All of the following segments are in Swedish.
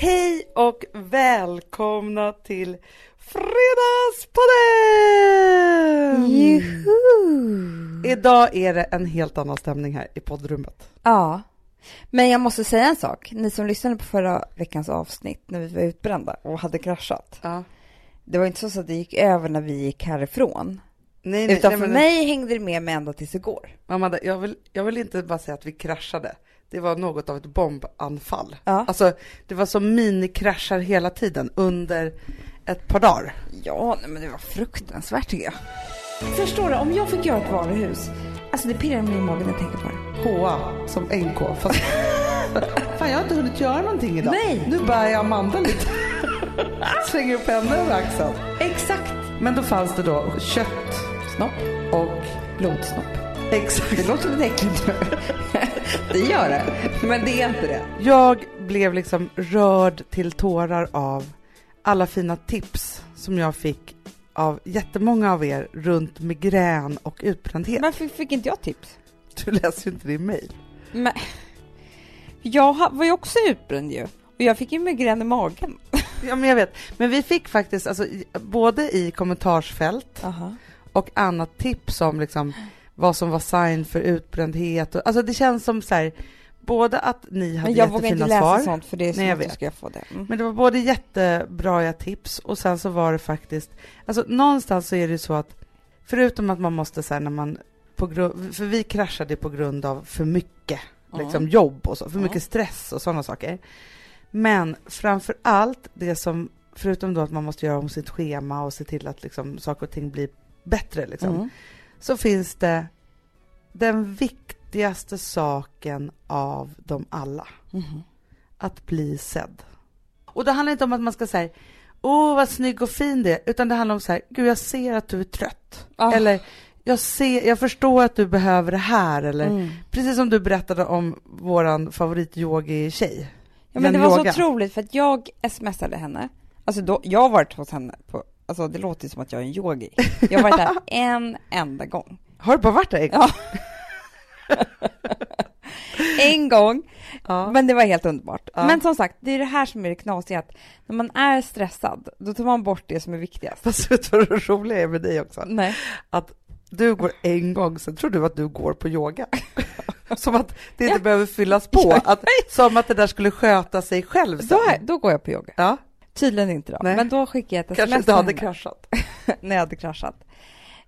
Hej och välkomna till Fredagspodden! Juhu! Idag är det en helt annan stämning här i poddrummet. Ja, men jag måste säga en sak. Ni som lyssnade på förra veckans avsnitt när vi var utbrända och hade kraschat. Ja. Det var inte så att det gick över när vi gick härifrån. Nej, nej, Utan nej, för men- mig hängde det med mig ända tills igår. Amanda, jag vill, jag vill inte bara säga att vi kraschade. Det var något av ett bombanfall. Ja. Alltså, det var som minikraschar hela tiden under ett par dagar. Ja, nej, men det var fruktansvärt tycker jag. Förstår du, om jag fick göra ett varuhus. Alltså det pirrar mig i magen när jag tänker på det. HA som NK. Fast... Fan, jag har inte hunnit göra någonting idag. Nej. Nu bär jag Amanda lite. Slänger upp henne över axeln. Exakt. Men då fanns det då kött Snopp. och Blodsnopp. Exakt. Det låter lite äckligt nu. det gör det. Men det är inte det. Jag blev liksom rörd till tårar av alla fina tips som jag fick av jättemånga av er runt migrän och utbrändhet. Varför fick inte jag tips? Du läser ju inte din mail. Men jag var ju också utbränd ju. Och jag fick ju migrän i magen. Ja, men jag vet. Men vi fick faktiskt, alltså, både i kommentarsfält Aha. och annat tips om liksom vad som var sign för utbrändhet. Och, alltså det känns som så här, både att ni hade Men jag vågar jättefina inte läsa svar. sånt för det är Nej, jag att jag vet. ska få det. Mm. Men det var både jättebra tips och sen så var det faktiskt, alltså någonstans så är det så att förutom att man måste säga när man på grund, för vi kraschade på grund av för mycket Ja. liksom jobb och så, för mycket stress och sådana saker. Men framför allt det som, förutom då att man måste göra om sitt schema och se till att liksom saker och ting blir bättre liksom, Mm. Så finns det den viktigaste saken av dem alla Mhm. att bli sedd. Och det handlar inte om att man ska säga åh vad snygg och fin det är, utan det handlar om så här, gud jag ser att du är trött. Ah. Eller jag, ser, jag förstår att du behöver det här. Eller Mm. precis som du berättade om våran favorit-yogi-tjej. Ja, men det var Yoga. så otroligt för att jag smsade henne. Alltså då, jag har varit hos henne på, alltså det låter som att jag är en yogi. Jag har varit där en enda gång. Har du bara varit där? Ja. en gång, Ja. men det var helt underbart. Ja. Men som sagt, det är det här som är det knasiga, att när man är stressad, då tar man bort det som är viktigast. Fast vet du vad det roliga är med dig också? Nej. Du går en gång, sen tror du att du går på yoga. Som att det inte Ja. behöver fyllas på. Att, som att det där skulle sköta sig själv sen. Då, då går jag på yoga. Ja, Tydligen inte då. Nej. Men då skickade jag ett kanske sms inte till hade henne kraschat. när jag hade kraschat.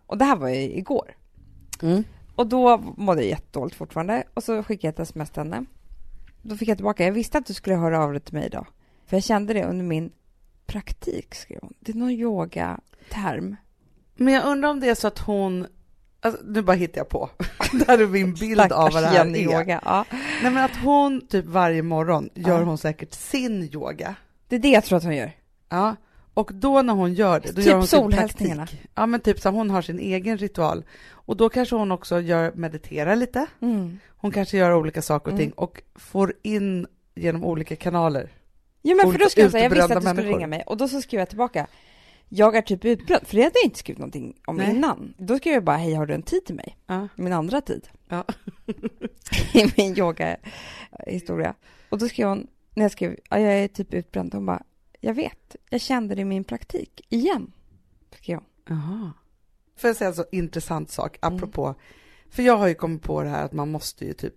Och det här var ju igår. Mm. Och då mådde jag jättedåligt fortfarande. Och så skickade jag ett sms till henne. Då fick jag tillbaka, jag visste att du skulle höra av dig till mig idag. För jag kände det under min praktik, skrev hon. Det är någon yogaterm. Men jag undrar om det är så att hon, alltså, nu bara hittar jag på, det här är min bild av vad det här är. yoga. Ja. Nej men att hon typ varje morgon gör Ja. hon säkert sin yoga. Det är det jag tror att hon gör. Ja. Och då när hon gör det, då Typ gör hon sin solhälsningarna. Ja men typ så hon har sin egen ritual. Och då kanske hon också gör, mediterar lite. Mm. Hon kanske gör olika saker och Mm. ting och får in genom olika kanaler. Ja men för då skrev jag här, jag visste att du skulle ringa mig. Och då så skrev jag tillbaka, jag är typ utbränd. För det hade jag inte skrivit någonting om Nej. innan. Då skrev jag bara, hej har du en tid till mig? Ja. Min andra tid. Ja. I min yogahistoria. Och då skrev hon, när jag skrev, ja, jag är typ utbränd, hon bara, jag vet, jag kände det i min praktik, igen. Skrev hon. Jaha. Får jag säga en så intressant sak, Mm. apropå, för jag har ju kommit på det här att man måste ju typ,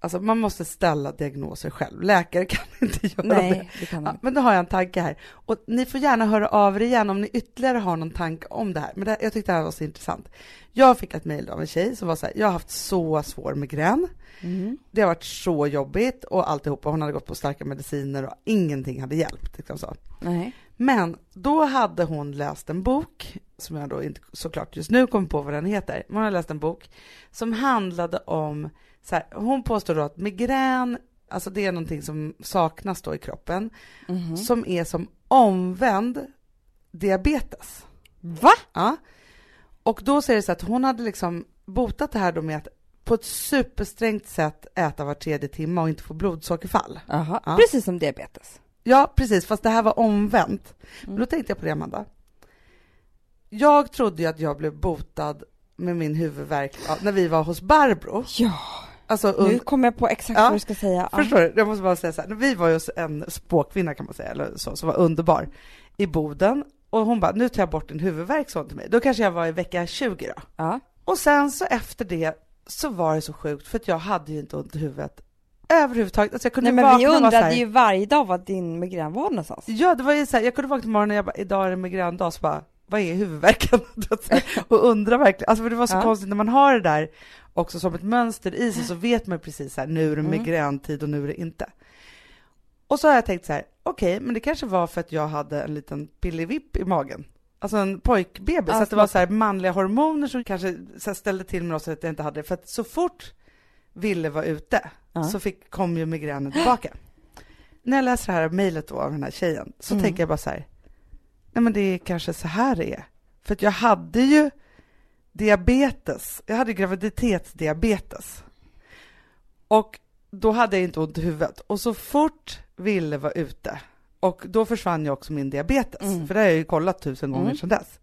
alltså man måste ställa diagnoser själv. Läkare kan inte göra det. Nej, det kan Ja, men då har jag en tanke här. Och ni får gärna höra av er igen om ni ytterligare har någon tanke om det här. Men det, jag tyckte det här var så intressant. Jag fick ett mejl av en tjej som var så här, jag har haft så svår migrän. mm. Det har varit så jobbigt och alltihopa. Hon hade gått på starka mediciner och ingenting hade hjälpt. Liksom så. Nej. Men då hade hon läst en bok, som jag då inte såklart just nu kommer på vad den heter, men hon hade läst en bok som handlade om, så här, hon påstår då att migrän, alltså det är någonting som saknas då i kroppen, Mhm. som är som omvänd diabetes. Va? Ja. Och då säger det så att hon hade liksom botat det här då med att på ett supersträngt sätt äta var tredje timme och inte få blodsockerfall. Jaha, Ja. precis som diabetes. Ja, precis, fast det här var omvänt. Men Mm. då tänkte jag på det, Amanda. Jag trodde ju att jag blev botad med min huvudvärk när vi var hos Barbro. Ja. Alltså, Nu und- kommer jag på exakt Ja, vad du ska säga. Ja. Förstår du? Jag måste bara säga så här. Vi var ju hos en spåkvinna kan man säga, eller så, som var underbar i Boden. Och hon bara, nu tar jag bort din huvudvärk, sa till mig. Då kanske jag var i vecka 20 då. Ja. Och sen så efter det så var det så sjukt, för att jag hade ju inte ont i huvudet överhuvudtaget. Alltså jag kunde Nej, men vi vakna så undrade här, ju varje dag vad din migrän var någonstans. Ja, det var ju så här, jag kunde vakna på morgonen och jag bara, idag är det migrändag, så bara, vad är huvudvärken? Och undra verkligen, alltså för det var så Ja. konstigt när man har det där också som ett mönster i sig så vet man precis här, nu är det Mm. migräntid och nu är det inte. Och så har jag tänkt så här, okej, men det kanske var för att jag hade en liten pillevipp i magen. Alltså en pojkbebis, så att det var så här manliga hormoner som kanske så ställde till med något så att jag inte hade det. För att så fort Ville var ute Ja. så fick, kom ju migränen tillbaka. När jag läser det här mejlet då av den här tjejen så Mm. tänker jag bara så här, nej men det är kanske så här det är. För jag hade ju diabetes, jag hade graviditetsdiabetes. Och då hade jag inte ont i huvudet. Och så fort Ville var ute, och då försvann ju också min diabetes, Mm. för det har jag ju kollat tusen gånger Mm. sedan dess.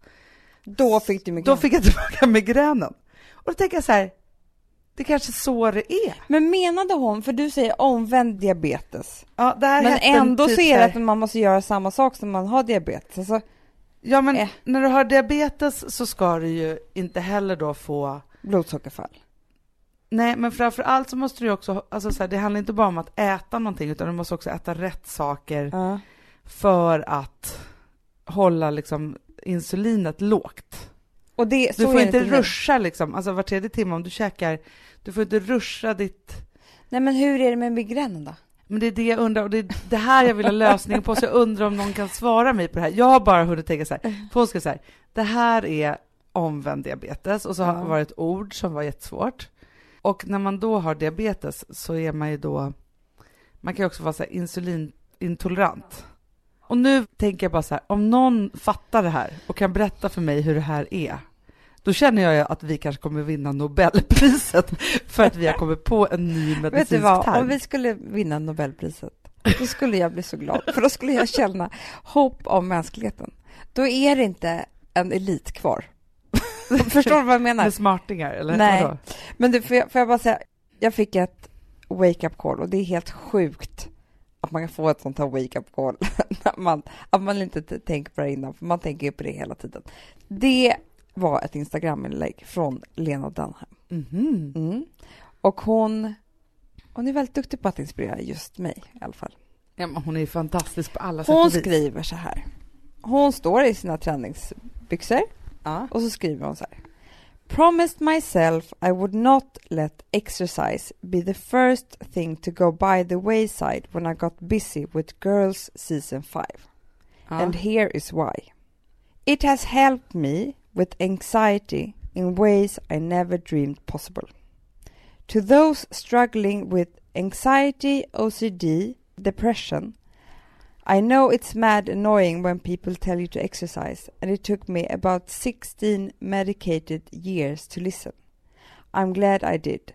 Då fick du migrän. Då fick jag tillbaka migränen. Och då tänker jag så här, det är kanske så det är. Men menade hon, för du säger omvänd diabetes, Ja, men ändå typ här- att man måste göra samma sak som man har diabetes. Alltså Ja, men Eh. när du har diabetes så ska du ju inte heller då få blodsockerfall. Nej, men framför allt så måste du också, alltså så här, det handlar inte bara om att äta någonting, utan du måste också äta rätt saker Ja. för att hålla liksom insulinet lågt. Och det, Du får inte ruscha liksom, alltså var tredje timme om du käkar, du får inte ruscha ditt Nej men hur är det med migränen då? Men det är det jag undrar, och det är det här jag vill ha lösningen på, så jag undrar om någon kan svara mig på det här. Jag har bara hunnit tänka så här, hon ska säga det här är omvänd diabetes, och så har det ett ord som var jättesvårt. Och när man då har diabetes så är man ju då, man kan ju också vara så här insulinintolerant. Och nu tänker jag bara så här, om någon fattar det här och kan berätta för mig hur det här är, då känner jag att vi kanske kommer vinna Nobelpriset för att vi har kommit på en ny medicinsk Vet du vad, term. om vi skulle vinna Nobelpriset, då skulle jag bli så glad, för då skulle jag känna hopp om mänskligheten. Då är det inte en elit kvar. Förstår du vad jag menar? Med smartingar, eller Nej. vadå? Men du, får jag, får jag bara säga, jag fick ett wake-up call och det är helt sjukt att man kan få ett sånt här wake-up call, när man, att man inte tänker på det innan, för man tänker ju på det hela tiden. Det var ett Instagram-inlägg från Lena Dunham. Mhm. Mm. Och hon, hon är väldigt duktig på att inspirera just mig i alla fall. Ja, hon är fantastisk på alla sätt Hon skriver så här. Hon står i sina träningsbyxor Ja. och så skriver hon så här. Promised myself I would not let exercise be the first thing to go by the wayside when I got busy with Girls Season 5. Ja. And here is why. It has helped me with anxiety in ways I never dreamed possible. To those struggling with anxiety, OCD, depression, I know it's mad annoying when people tell you to exercise, and it took me about 16 medicated years to listen. I'm glad I did.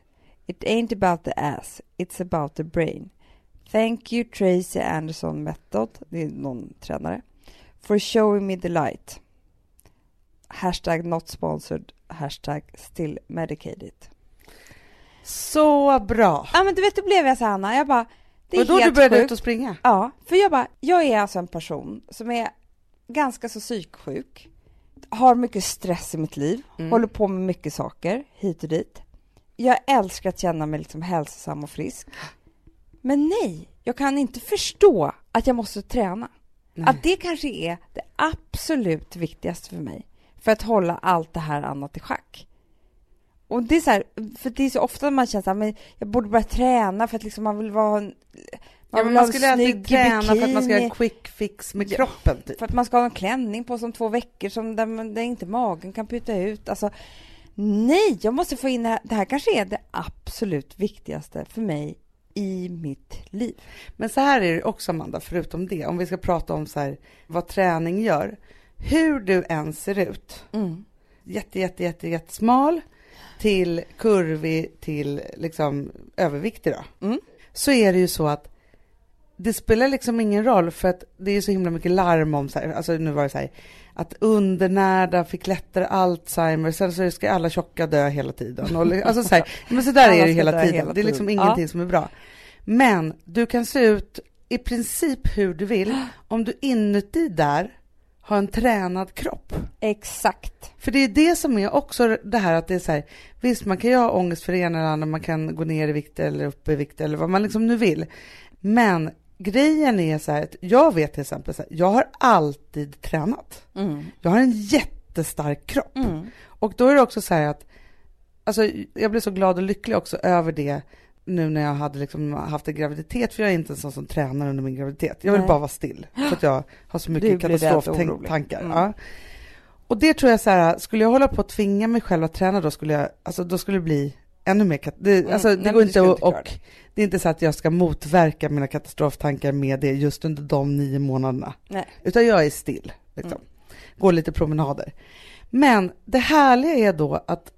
It ain't about the ass, it's about the brain. Thank you Tracy Anderson Method, någon tränare, for showing me the light. Hashtag not sponsored, hashtag still medicated. Så bra! Ja men du vet, då blev jag så här Anna, jag bara, det är Och då du helt började sjukt. ut och springa? Ja, för jag bara, jag är alltså en person som är ganska så psyksjuk, har mycket stress i mitt liv, Mm. håller på med mycket saker hit och dit. Jag älskar att känna mig liksom hälsosam och frisk. Men nej, jag kan inte förstå att jag måste träna. Nej. Att det kanske är det absolut viktigaste för mig för att hålla allt det här annat i schack. Och det är så här, för det är så ofta man känner här, men jag borde börja träna för att liksom man vill vara en, Ja, men man skulle alltid träna för att man ska ha bikini. en quick fix med Ja. kroppen typ. För att man ska ha en klänning på som två veckor som där, man, där inte magen kan puta ut. Alltså, nej, jag måste få in det här. Det här kanske är det absolut viktigaste för mig i mitt liv. Men så här är det också Amanda, förutom det, om vi ska prata om så här, vad träning gör. Hur du än ser ut, jätte, jätte, jätte, jättesmal till kurvig till liksom överviktig då. Mm. Så är det ju så att det spelar liksom ingen roll för att det är så himla mycket larm om så här, alltså nu var det så här, att undernärda fick lättare Alzheimer, sen så ska alla tjocka dö hela tiden. Och, alltså så här, men så där är det ska hela tiden. hela det är liksom ingenting Ja. som är bra. Men du kan se ut i princip hur du vill om du inuti där har en tränad kropp. Exakt. För det är det som är också det här att det är så här, visst man kan ju ha ångest för det ena eller andra, man kan gå ner i vikt eller upp i vikt eller vad man liksom nu vill. Men grejen är så här, att jag vet till exempel så här, jag har alltid tränat. Mm. Jag har en jättestark kropp. Mm. Och då är det också så här att, alltså jag blev så glad och lycklig också över det nu när jag hade liksom haft en graviditet, för jag är inte en sån som tränar under min graviditet. Jag vill Nej. bara vara still, för att jag har så mycket och katastroftankar. Mm. Ja. Och det tror jag så här, skulle jag hålla på att tvinga mig själv att träna då skulle jag, alltså då skulle det bli ännu mer, det, Mm. alltså det Nej, går inte att, klara och det är inte så att jag ska motverka mina katastroftankar med det just under de nio månaderna. Nej. Utan jag är still, liksom. Mm. Går lite promenader. Men det härliga är då att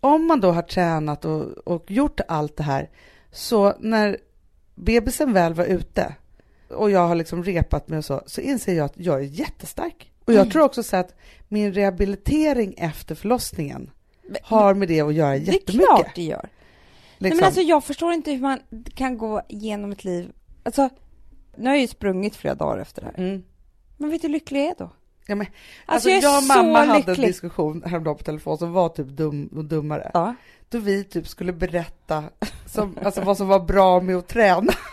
om man då har tränat och, och gjort allt det här, så när bebisen väl var ute och jag har liksom repat mig och så, så inser jag att jag är jättestark. Och jag Mm. tror också så att min rehabilitering efter förlossningen Men- har med det att göra Det är jättemycket. klart det gör. Nej, liksom. men alltså, jag förstår inte hur man kan gå igenom ett liv... Alltså, nu har jag ju sprungit flera dagar efter det här. mm. Men vet du hur lycklig jag är då? Ja, men, Alltså, alltså, jag jag och mamma hade en diskussion häromdagen på telefon som var typ dum och dummare. Ja. då vi typ skulle berätta som, alltså vad som var bra med att träna.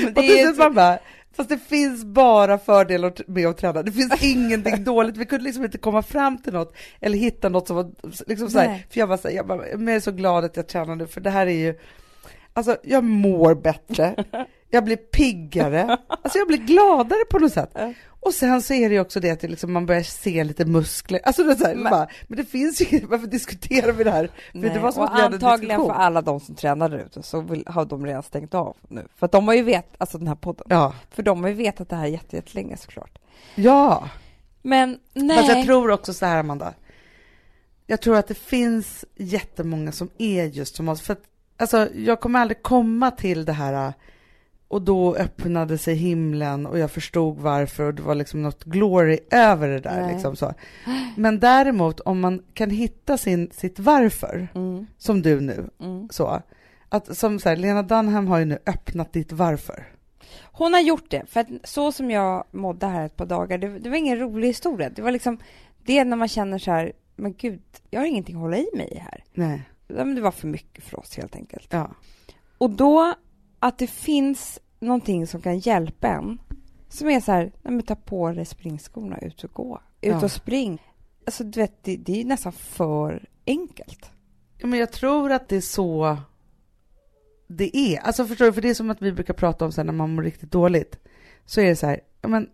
Men Och det till är slut man bara, fast det finns bara fördelar med att träna. Det finns ingenting dåligt. Vi kunde liksom inte komma fram till något eller hitta något som var liksom så här, Nej. För jag var så här, jag, bara, jag är så glad att jag tränar nu, för det här är ju, alltså jag mår bättre. Jag blir piggare, alltså jag blir gladare på något sätt. Och sen så är det ju också det att det liksom, man börjar se lite muskler. Alltså det är så här, Men- bara, men det finns ju inget, varför diskuterar vi det här? För Nej, det var som och att antagligen för alla de som tränar där ute så vill, har de redan stängt av nu. För att de har ju vet, alltså den här podden, Ja, för de har ju vetat det här jätte- jättelänge såklart. ja. Men nej. Fast jag tror också så här, Amanda. Jag tror att det finns jättemånga som är just som oss. För att, alltså, jag kommer aldrig komma till det här och då öppnade sig himlen och jag förstod varför och det var liksom något glory över det där. Nej. Liksom så. Men däremot om man kan hitta sin, sitt varför, Mm, som du nu, mm. så. Att, som så här, Lena Dunham har ju nu öppnat ditt varför. Hon har gjort det, för att så som jag mådde här ett par dagar, det, det var ingen rolig historia. Det var liksom det när man känner så här, men gud, jag har ingenting att hålla i mig här. Nej, Det var för mycket för oss helt enkelt. ja. Och då, att det finns någonting som kan hjälpa en, som är så här, nej men ta på dig springskorna, ut och gå. Ut Ja. och spring. Alltså du vet, det, det är nästan för enkelt. Ja, men jag tror att det är så det är. Alltså förstår du, för det är som att vi brukar prata om sen när man mår riktigt dåligt. Så är det så här, ja men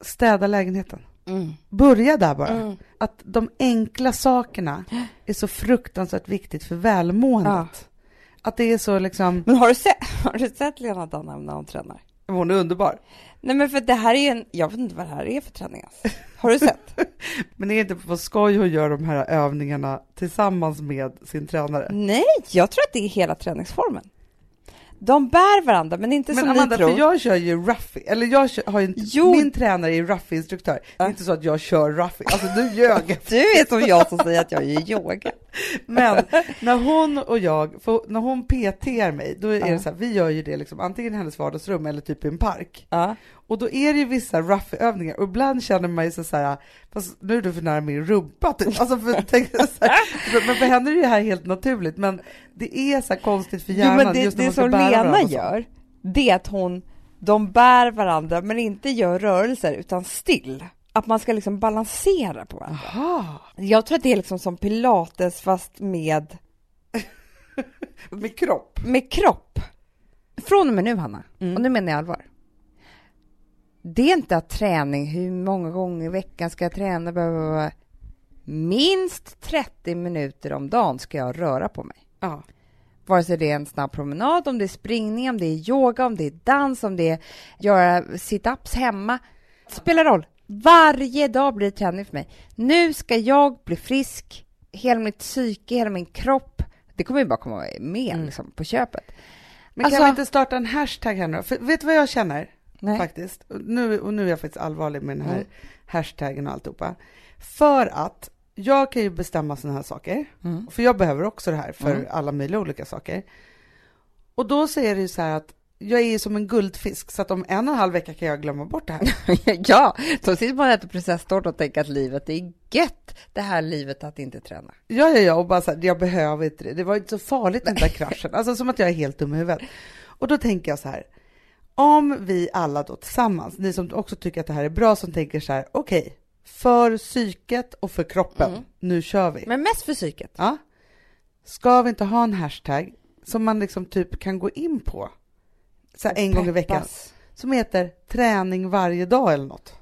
städa lägenheten. Börja där bara. Mm. Att de enkla sakerna är så fruktansvärt viktigt för välmåendet. Att det är så liksom, Men har du sett, har du sett Lena Dunham när hon tränar? hon är underbar. Nej men för det här är ju en, jag vet inte vad det här är för träning alltså. Har du sett? Men det är inte på skoj hon gör de här övningarna tillsammans med sin tränare. Nej, jag tror att det är hela träningsformen. De bär varandra, men inte Men som Amanda, ni tror. för jag kör ju Ruffy, eller jag kör, har ju inte, Jo. min tränare är Ruffy-instruktör. Det är inte så att jag kör Ruffy, alltså du ljög. Du är som jag som säger att jag gör yoga. Men när hon och jag, när hon PTar mig, då är Ja. det så här, vi gör ju det liksom antingen i hennes vardagsrum eller typ i en park. Ja. Och då är det ju vissa Ruffy-övningar och ibland känner man ju så så här, fast nu är du för nära min rumpa typ. Alltså för, tänk, så här, men för henne är det här helt naturligt, men det är så konstigt för Jo, hjärnan men det, just när det man ska som bära Lena gör, det är att hon, de bär varandra men inte gör rörelser utan still. Att man ska liksom balansera på varandra. Aha, Jag tror att det är liksom som pilates fast med, med kropp. med kropp. Från och med nu Hanna, Mm. och nu menar jag allvar. Det är inte att träning, hur många gånger i veckan ska jag träna? Blah. Minst 30 minuter om dagen ska jag röra på mig. Ja. Vare sig det är en snabb promenad, om det är springning, om det är yoga, om det är dans, om det är göra sit-ups hemma. Spelar roll. Varje dag blir det träning för mig. Nu ska jag bli frisk, hela mitt psyke, hela min kropp. Det kommer ju bara komma med Mm. liksom, på köpet. Men Alltså- kan vi inte starta en hashtag här nu? För vet du vad jag känner? Nej. faktiskt. Och Nu, och nu är jag faktiskt allvarlig med den här Mm. hashtaggen och alltihopa. För att jag kan ju bestämma sådana här saker. Mm. För jag behöver också det här för Mm. alla möjliga olika saker. Och då säger det ju så här att jag är ju som en guldfisk så att om en och en halv vecka kan jag glömma bort det här. ja, så sitter man och äter prinsesstårta och tänker att livet är gött, det här livet att inte träna. Ja, ja, ja, och bara så här, jag behöver inte det. Det var inte så farligt den där kraschen. Alltså som att jag är helt dum i huvudet. Och då tänker jag så här, om vi alla då tillsammans, ni som också tycker att det här är bra, som tänker så här, okej, för psyket och för kroppen, Mm. nu kör vi. Men mest för psyket. Ja. Ska vi inte ha en hashtag som man liksom typ kan gå in på så här, en gång i veckan som heter träning varje dag eller något?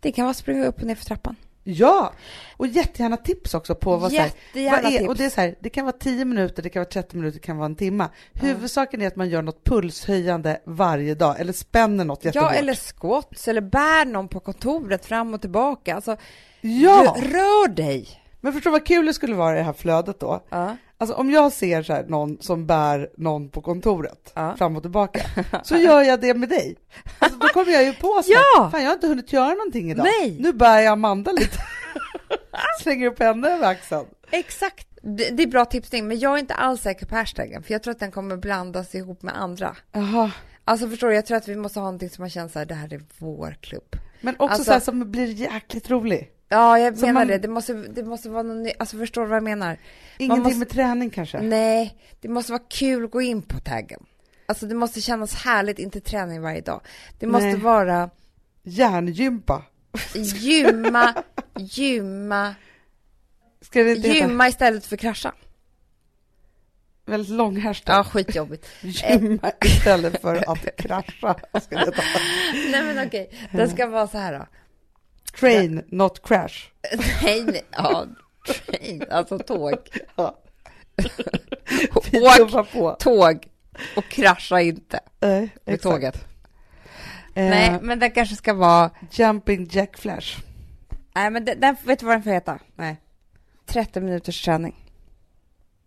Det kan vara springa upp och ner för trappan. Ja, och jättegärna tips också på vad, så här, Jättegärna vad är, tips. och det är så här, det kan vara 10 minuter, det kan vara 30 minuter, det kan vara en timme. Huvudsaken är att man gör något pulshöjande varje dag eller spänner något jättehårt. Ja, eller squats, eller bär någon på kontoret fram och tillbaka. Alltså, ja! rör dig! Men förstå vad kul det skulle vara i det här flödet då. Ja. Alltså om jag ser så här, någon som bär någon på kontoret Ja. fram och tillbaka, så gör jag det med dig. Alltså då kommer jag ju på så här, Ja! fan jag har inte hunnit göra någonting idag. Nej. Nu bär jag Amanda lite. Slänger upp henne över axeln. Exakt. Det, det är bra tipsning, men jag är inte alls säker på hashtaggen, för jag tror att den kommer blandas ihop med andra. Jaha. Alltså förstår du, jag tror att vi måste ha någonting som man känner så här, det här är vår klubb. Men också Alltså- så här som blir jäkligt rolig. Ja, jag Så menar man- det. Det måste, det måste vara någon ny, alltså förstår du vad jag menar? Ingenting måste- med träning kanske? Nej, det måste vara kul att gå in på taggen. Alltså det måste kännas härligt, inte träning varje dag. Det måste Nej. vara Hjärngympa. gymma, gymma, Ska det inte heta gymma istället för krascha. väldigt lång hashtag? Ja, skitjobbigt. Gymma istället för att krascha. Ska det heta. Nej men okej, den ska vara så här då. Train, not crash. Nej, nej, ja, train, alltså tåg. Ja. Åk på. tåg och krascha inte Nej, med exakt. tåget. Eh, Nej, men den kanske ska vara, Jumping jack flash. nej men den, den, vet du vad den får heta? Nej. 30 minuters träning.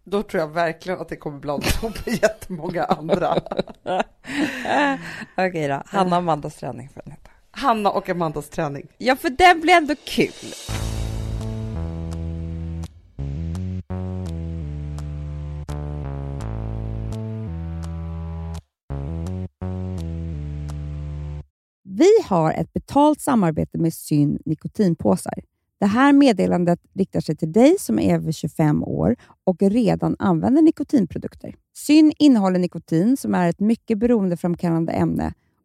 Då tror jag verkligen att det kommer blandas ihop med jättemånga andra. Okej då, Hanna och Amandas träning får den heta. Hanna och Amandas träning. Ja, för den blir ändå kul. Vi har ett betalt samarbete med Syn nikotinpåsar. Det här meddelandet riktar sig till dig som är över 25 år och redan använder nikotinprodukter. Syn innehåller nikotin som är ett mycket beroendeframkallande ämne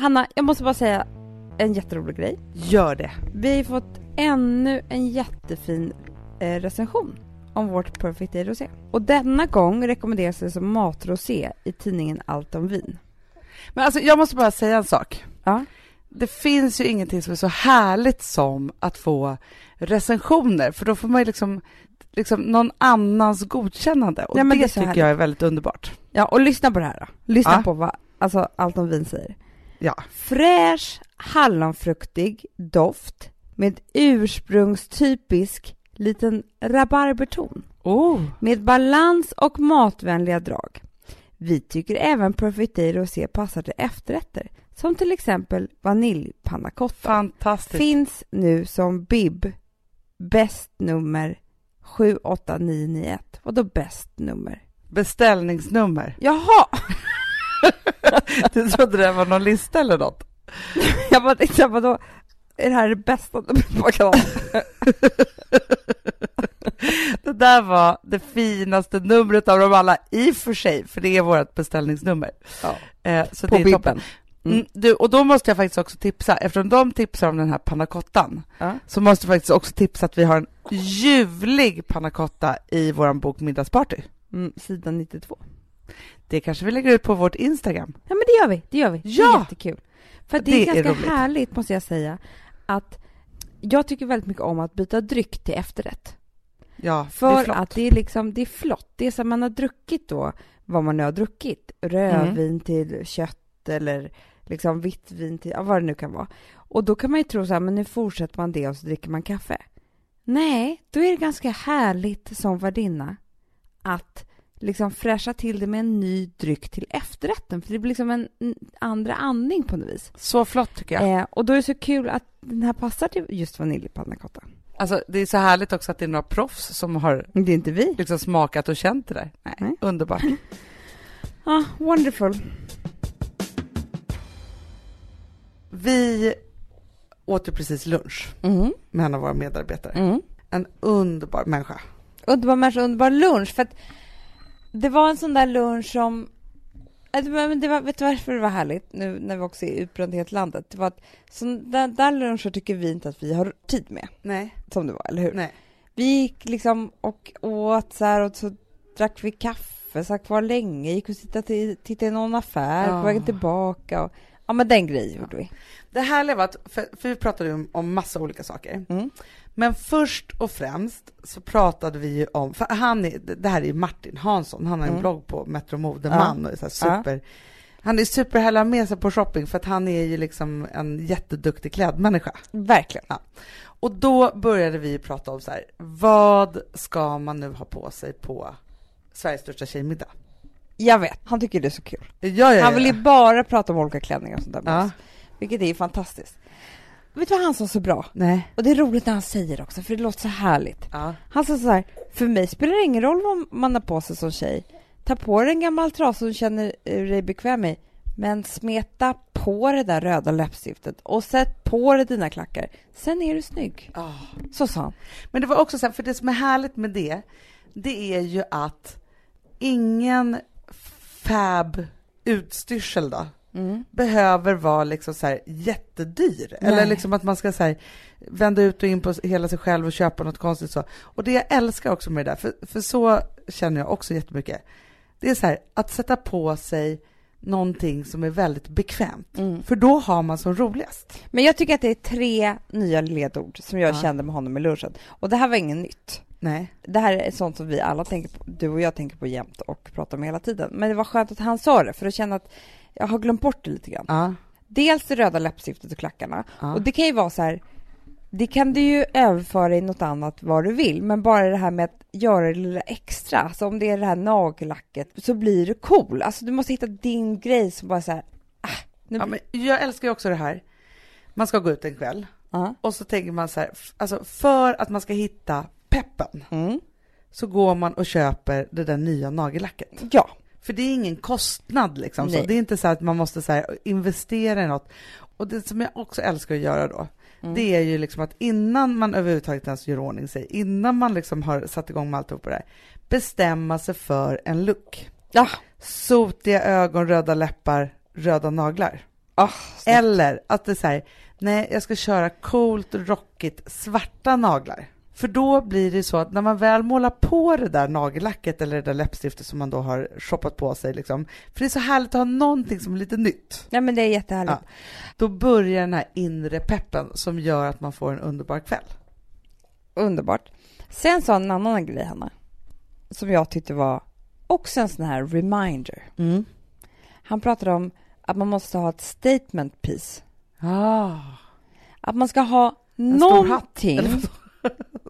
Hanna, jag måste bara säga en jätterolig grej. Gör det. Vi har fått ännu en jättefin eh, recension om vårt Perfect Day Rosé. Och denna gång rekommenderas det som matrosé i tidningen Allt om vin. Men alltså, jag måste bara säga en sak. Ja. Det finns ju ingenting som är så härligt som att få recensioner, för då får man ju liksom, liksom någon annans godkännande. Och Ja, det, det tycker härligt. jag är väldigt underbart. Ja, och lyssna på det här då. Lyssna Ja. på vad alltså, Allt om vin säger. Ja. Fräsch, hallonfruktig doft med ursprungstypisk liten rabarberton. Oh. Med balans och matvänliga drag. Vi tycker även Perfect Rosé passar till efterrätter, som till exempel vaniljpanna cotta. Fantastiskt. Finns nu som bib, bäst nummer 78991. Vadå bäst nummer? Beställningsnummer. Jaha! Du trodde det var någon lista eller något? Jag bara tänkte, vadå? Är det här det bästa numret man kan ha? Det där var det finaste numret av dem alla, i och för sig, för det är vårt beställningsnummer. Ja. Eh, så På det är toppen. Mm. Mm, du, och då måste jag faktiskt också tipsa, eftersom de tipsar om den här pannacottan, Ja. så måste jag faktiskt också tipsa att vi har en ljuvlig pannacotta i vår bok Middagsparty. Mm, sidan 92. Det kanske vi lägger ut på vårt Instagram. Ja men det gör vi, det gör vi. Det Ja! är jättekul. För det, Det är är ganska roligt. härligt måste jag säga att jag tycker väldigt mycket om att byta dryck till efterrätt. Ja, det är För flott. att det är liksom, det är flott. Det är som man har druckit då, vad man nu har druckit. Rödvin Mm. till kött eller liksom vitt vin till, ja, vad det nu kan vara. Och då kan man ju tro så här, men nu fortsätter man det och så dricker man kaffe. Nej, då är det ganska härligt som värdinna att liksom fräscha till det med en ny dryck till efterrätten. För det blir liksom en andra andning på något vis. Så flott tycker jag. Eh, och då är det så kul att den här passar till just vaniljpanna cotta. Alltså, det är så härligt också att det är några proffs som har Det är inte vi. liksom smakat och känt det där. Nej, Nej. Underbart. Ah, wonderful. Vi åt ju precis lunch Mm. med en av våra medarbetare. Mm. En underbar människa. Underbar människa, underbar lunch. För att det var en sån där lunch som det var- Men det var, vet du varför det var härligt nu när vi också är utbrändhet landet? Det var att så där, luncher tycker vi inte att vi har tid med, Nej, som det var, eller hur? nej. Vi gick liksom och åt så här och så drack vi kaffe, satt kvar länge, gick och tittade, tittade i någon affär, Ja. på vägen tillbaka och ja men den grejen gjorde vi. Det härliga var att, för, för vi pratade om, om massa olika saker. Mm. Men först och främst så pratade vi ju om, för han är, det här är ju Martin Hansson, han har en Mm. blogg på Metro Modeman och är så här Ja. super, han är superhärlig med sig på shopping för att han är ju liksom en jätteduktig klädmänniska. Verkligen. Och då började vi prata om så här, vad ska man nu ha på sig på Sveriges största tjejmiddag? Jag vet, han tycker det är så kul. Ja, ja, ja. Han vill ju bara prata om olika klänningar och sånt där med oss, vilket är fantastiskt. Vet du vad han sa så bra? Nej. Och det är roligt när han säger också, för det låter så härligt. Han sa så här, för mig spelar det ingen roll vad man har på sig som tjej. Ta på dig en gammal trasa som du känner dig bekväm i, men smeta på det där röda läppstiftet och sätt på dig dina klackar. Sen är du snygg. Ah. Så sa han. Men det var också så här, för det som är härligt med det, det är ju att ingen fab utstyrsel då behöver vara liksom så här jättedyr. Eller Nej. liksom att man ska så här, vända ut och in på hela sig själv och köpa något konstigt så. Och det jag älskar också med det där, för, för så känner jag också jättemycket. Det är så här, att sätta på sig någonting som är väldigt bekvämt. Mm. För då har man som roligast. Men jag tycker att det är tre nya ledord som jag Ja. kände med honom i lunchen. Och det här var inget nytt. Nej. Det här är sånt som vi alla tänker på, du och jag tänker på jämt och pratar om hela tiden. Men det var skönt att han sa det, för att känna att jag har glömt bort det lite grann. Ja. Dels det röda läppstiftet och klackarna. Ja. Och det kan ju vara så här, det kan du ju överföra i något annat vad du vill, men bara det här med att göra det lilla extra, alltså om det är det här nagellacket, så blir du cool. Alltså du måste hitta din grej som bara så här, ah, nu... Ja, men jag älskar ju också det här. Man ska gå ut en kväll Ja. och så tänker man så här, alltså för att man ska hitta peppen Mm. så går man och köper det där nya nagellacket. Ja, För det är ingen kostnad liksom. Så det är inte så att man måste så här, investera i något. Och det som jag också älskar att göra då, Mm. det är ju liksom att innan man överhuvudtaget ens gör ordning sig, innan man liksom har satt igång med alltihop det där, bestämma sig för en look. ja. Sotiga ögon, röda läppar, röda naglar. Ah, Eller att det är så här, nej jag ska köra coolt, rockigt, svarta naglar. För då blir det så att när man väl målar på det där nagellacket eller det där läppstiftet som man då har shoppat på sig liksom, för det är så härligt att ha någonting som är lite nytt. Nej men det är jättehärligt. Ja. Då börjar den här inre peppen som gör att man får en underbar kväll. Underbart. Sen sa en annan grej, Hanna, som jag tyckte var också en sån här reminder. Han pratade om att man måste ha ett statement piece. Ah, Att man ska ha en någonting.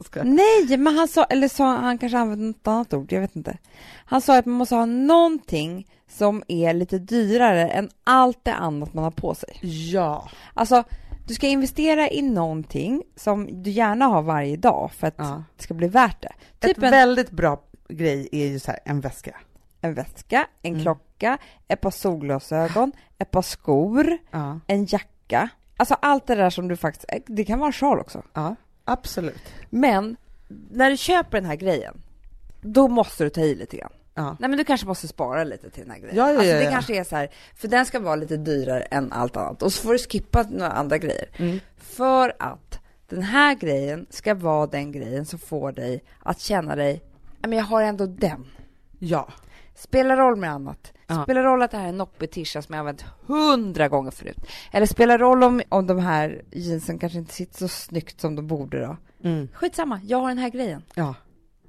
Ska- Nej, men han sa, eller sa, han kanske använde något annat ord, jag vet inte. Han sa att man måste ha någonting som är lite dyrare än allt det annat man har på sig. Ja, Alltså, du ska investera i någonting som du gärna har varje dag för att ja. det ska bli värt det. Typ Ett en, väldigt bra grej är ju så här, en väska. en väska, en Mm. klocka, ett par solglasögon, ett par skor, Ja, en jacka. Alltså allt det där som du faktiskt, det kan vara en sjal också. ja absolut. Men när du köper den här grejen, då måste du ta i lite grann. Ja. Nej men du kanske måste spara lite till den här grejen. Ja, ja, alltså, det kanske är så här, för den ska vara lite dyrare än allt annat. Och så får du skippa några andra grejer. Mm. För att den här grejen ska vara den grejen som får dig att känna dig, "Ja, men jag har ändå den. Ja. Spelar roll med annat. Ja. Spelar roll att det här är en noppig tisha som jag använt hundra gånger förut. Eller spelar roll om, om de här jeansen kanske inte sitter så snyggt som de borde då. Mm. Skitsamma, jag har den här grejen. Ja.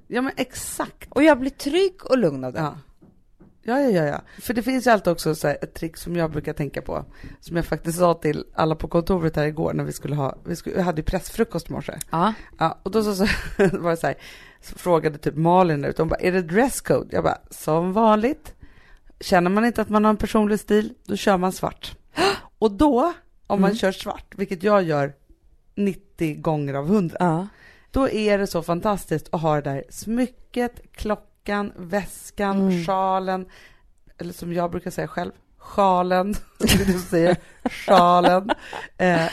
Ja men exakt. Och jag blir trygg och lugn av det. Ja. Ja, ja, ja, ja. För det finns ju alltid också så ett trick som jag brukar tänka på, som jag faktiskt sa till alla på kontoret här igår när vi skulle ha, vi, skulle, vi hade ju pressfrukost i morse. Ja. Ja, och då så, så var det så här, så frågade typ Malin ute, hon bara, är det dresscode? Jag bara, som vanligt. Känner man inte att man har en personlig stil, då kör man svart. Och då, om man Mm. kör svart, vilket jag gör 90 gånger av 100, Ja. då är det så fantastiskt att ha det där smycket, klockan, väskan, Mm. sjalen, eller som jag brukar säga själv, sjalen, du säger, sjalen. Eh,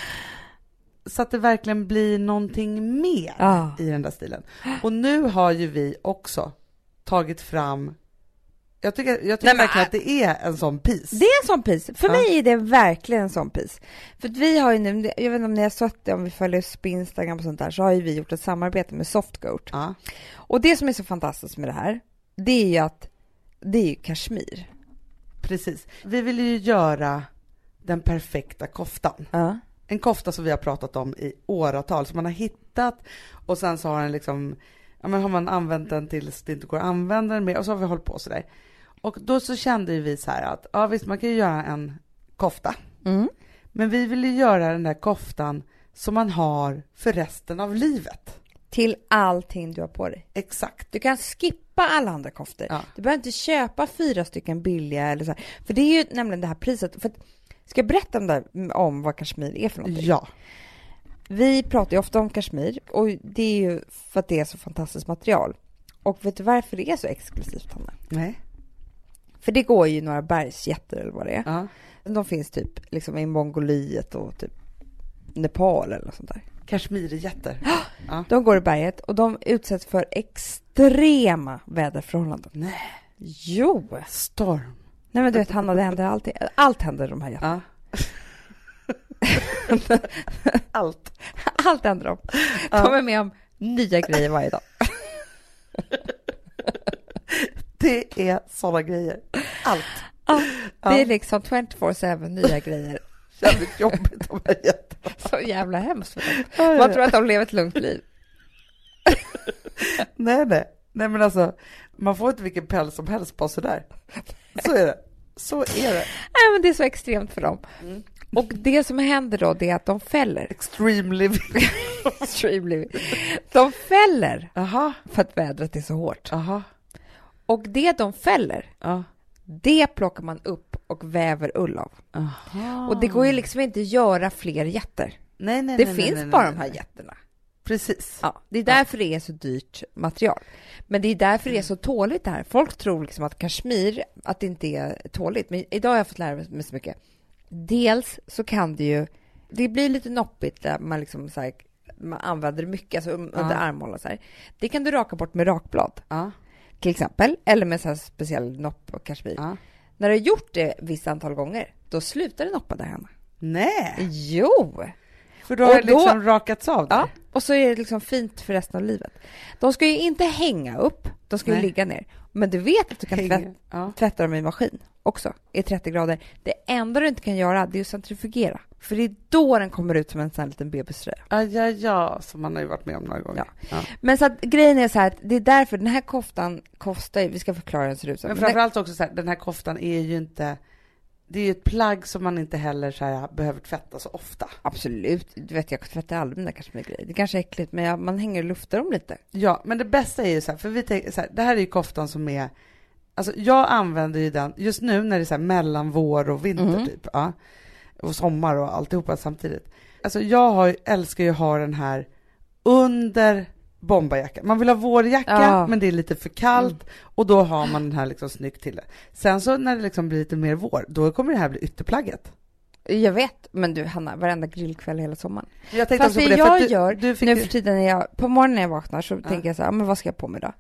så att det verkligen blir någonting mer Ja. i den där stilen. Och nu har ju vi också tagit fram Jag tycker, jag tycker Nej, verkligen att det är en sån piece. Det är en sån pis. För Ja. mig är det verkligen en sån pis. För att vi har ju nu, jag vet inte om ni har sett det, om vi följer oss på Instagram och sånt där, så har ju vi gjort ett samarbete med Softgoat. Ja. Och det som är så fantastiskt med det här, det är ju att det är ju kashmir. Precis. Vi vill ju göra den perfekta koftan. Ja. En kofta som vi har pratat om i åratal, som man har hittat och sen så har den liksom, ja men har man använt den tills det inte går att använda den mer och så har vi hållit på sådär. Och då så kände ju vi så här att, ja visst man kan ju göra en kofta, Mm. men vi vill ju göra den där koftan som man har för resten av livet. Till allting du har på dig. Exakt. Du kan skippa alla andra koftor. Ja. Du behöver inte köpa fyra stycken billiga eller så här. För det är ju nämligen det här priset. För att, ska jag berätta om, det här, om vad kashmir är för någonting? Ja. Vi pratar ju ofta om kashmir och det är ju för att det är så fantastiskt material. Och vet du varför det är så exklusivt, Hanna? Nej. För det går ju några bergsjätter eller vad det är. Ja. De finns typ liksom i Mongoliet och typ Nepal eller något sånt där. Kashmirjätter. Ja. De går i berget och de utsätts för extrema väderförhållanden. Nej. Jo! Storm. Nej men du vet Hanna, det händer alltid. Allt händer de här jättarna. Ja. Allt. Allt händer dem. De Ja. är med om nya grejer varje dag. Det är sådana grejer. Allt. Ja. Det är liksom 24-7 nya grejer. Jävligt jobbigt de här jättarna. Så jävla hemskt för dem. Ja, Man tror att de lever ett lugnt liv. Nej, nej. Nej, men alltså, man får inte vilken päls som helst på sådär. Så är det. Så är det. Nej, men det är så extremt för dem. Mm. Och det som händer då, det är att de fäller. Extreme living. Extreme living. De fäller Aha, för att vädret är så hårt. aha. Och det de fäller, Ja. det plockar man upp och väver ull av. Aha. Och det går ju liksom inte att göra fler jätter. Nej, nej, Det nej, finns bara de här jätterna. Precis. Ja, det är därför det är så dyrt material. Men det är därför det är så tåligt det här. Folk tror liksom att kashmir, att det inte är tåligt. Men idag har jag fått lära mig så mycket. Dels så kan det ju, det blir lite noppigt där man liksom så här, man använder det mycket, alltså un- under Ja. armhålan så här. Det kan du raka bort med rakblad Ja, till exempel, eller med så speciell nopp och kashmir. ja. När du har gjort det visst antal gånger, då slutar det noppa där hemma. Nej, Jo! för då har det då- liksom rakats av där. Ja, och så är det liksom fint för resten av livet. De ska ju inte hänga upp, de ska ju Nej. ligga ner. Men du vet att du kan tvätta, Ja. tvätta dem i maskin också, i 30 grader. Det enda du inte kan göra, det är att centrifugera. För det är då den kommer ut som en sån här liten bebiströja. Ja, ja, ja, som man har ju varit med om några gånger. Ja. Men så att grejen är så här, det är därför den här koftan kostar ju- vi ska förklara hur den ser ut. Men framförallt också så här, den här koftan är ju inte, det är ju ett plagg som man inte heller så här, behöver tvätta så ofta. Absolut, du vet jag tvättar aldrig mina kashmirgrejer. Det kanske är äckligt, men jag, man hänger och luftar dem lite. Ja, men det bästa är ju så här, för vi tänker så här, det här är ju koftan som är, alltså jag använder ju den just nu när det är så här mellan vår och vinter Mm. typ, ja, och sommar och alltihopa samtidigt. Alltså jag har, älskar ju att ha den här under bomberjackan. Man vill ha vårjacka, Ja. men det är lite för kallt och då har man den här liksom snyggt till det. Sen så när det liksom blir lite mer vår, då kommer det här bli ytterplagget. Jag vet, men du Hanna, varenda grillkväll hela sommaren. Jag tänkte Fast det på det, för jag att du, gör du nu för tiden när jag, på morgonen när jag vaknar så tänker jag så här, "Ja, men vad ska jag på mig då?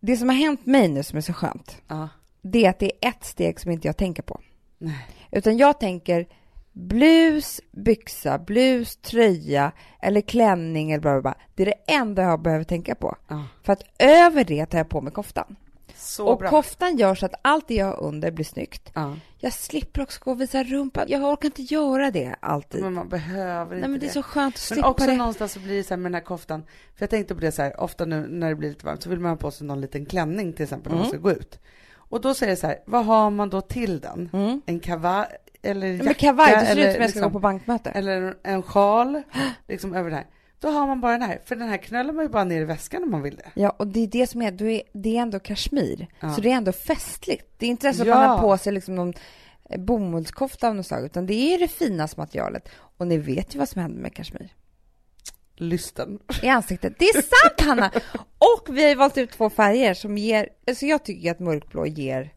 Det som har hänt mig nu som är så skönt, Ja, det är att det är ett steg som inte jag tänker på. nej. Utan jag tänker blus, byxa, blus, tröja eller klänning eller bla bla bla. Det är det enda jag behöver tänka på. Ja. För att över det tar jag på mig koftan. Så och bra. koftan gör så att allt det jag har under blir snyggt. Ja. Jag slipper också gå och visa rumpan. Jag orkar inte göra det alltid. Men man behöver inte Nej men det är så skönt att Men slippa också det. någonstans så blir det så här med den här koftan, för jag tänkte på det så här, ofta nu när det blir lite varmt så vill man ha på sig någon liten klänning till exempel när man Mm. ska gå ut. Och då säger det så här, vad har man då till den? Mm. En kavaj eller Ja, jacka? men kavaj, det ser eller ut som jag ska liksom- gå på bankmöte. Eller en- sjal, liksom över det här. Då har man bara den här, för den här knölar man ju bara ner i väskan om man vill det. Ja, och det är det som är, du är det är ändå kashmir, Ja. så det är ändå festligt. Det är inte så att Ja. man har på sig liksom någon eh, bomullskofta av något slag, utan det är det finaste materialet. Och ni vet ju vad som händer med kashmir. Lysten. I ansiktet. Det är sant, Hanna! Och vi har valt ut två färger som ger, alltså jag tycker att mörkblå ger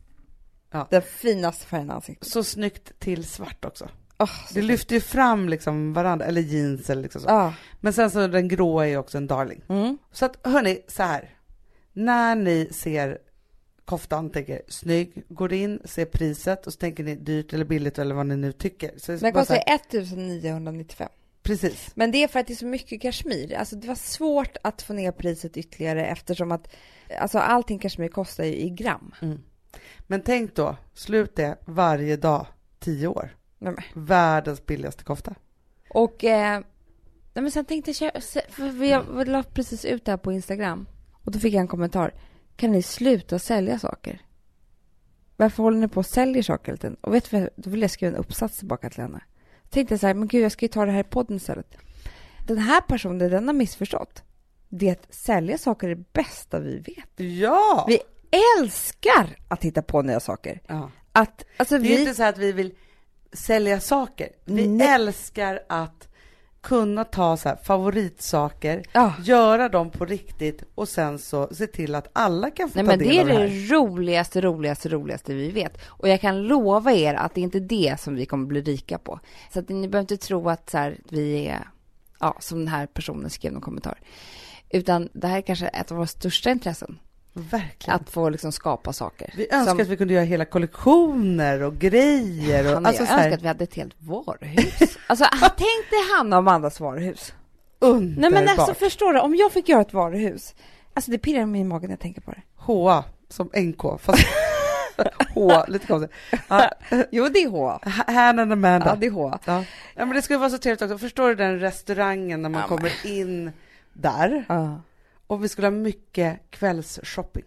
Ja. den finaste färgen i ansiktet. Så snyggt till svart också. Så Det lyfter ju fram liksom varandra, eller jeans eller liksom så. Ja. Men sen så den gråa är ju också en darling. Mm. Så att hörni, så här. När ni ser koftan, tänker snygg, går in, ser priset och så tänker ni dyrt eller billigt eller vad ni nu tycker. Så Den kostar här, 1995. Precis. Men det är för att det är så mycket kashmir. Alltså det var svårt att få ner priset ytterligare eftersom att alltså allting kashmir kostar ju i gram. Mm. Men tänk då, slut det varje dag, tio år. Men. Världens billigaste kofta. Och eh, nej, men sen tänkte jag, för jag la precis ut det här på Instagram och då fick jag en kommentar. Kan ni sluta sälja saker? Varför håller ni på och säljer saker? Och vet du då vill jag skriva en uppsats tillbaka till henne. Tänkte så här, men gud jag ska ju ta det här i podden istället. Den här personen, den har missförstått. Det att sälja saker är det bästa vi vet. Ja! Vi älskar att hitta på nya saker. ja. Att, alltså Det är vi... inte så att vi vill sälja saker. Vi Nej. älskar att kunna ta så här favoritsaker, Ja. göra dem på riktigt och sen så se till att alla kan få Nej ta men del det är av det det här. roligaste, roligaste, roligaste vi vet. Och jag kan lova er att det är inte det som vi kommer bli rika på. Så att ni behöver inte tro att så här, vi är, ja, som den här personen skrev någon kommentar. Utan det här är kanske ett av våra största intressen. Verkligen. Att få liksom skapa saker. vi önskar Som- att vi kunde göra hela kollektioner och grejer. Och, Hanna, alltså jag så här, önskar att vi hade ett helt varuhus. alltså, tänk dig Hanna och Amandas varuhus. underbart. Nej men alltså förstår du, om jag fick göra ett varuhus. Alltså det pirrar mig i magen när jag tänker på det. HA som NK, fast H, lite konstigt. Ja, Jo, det är H. Hannah and Amanda. Ja, det är H. Ja. ja, men det skulle vara så trevligt också. Förstår du den restaurangen när man Ja, kommer in där? Och vi skulle ha mycket kvällsshopping.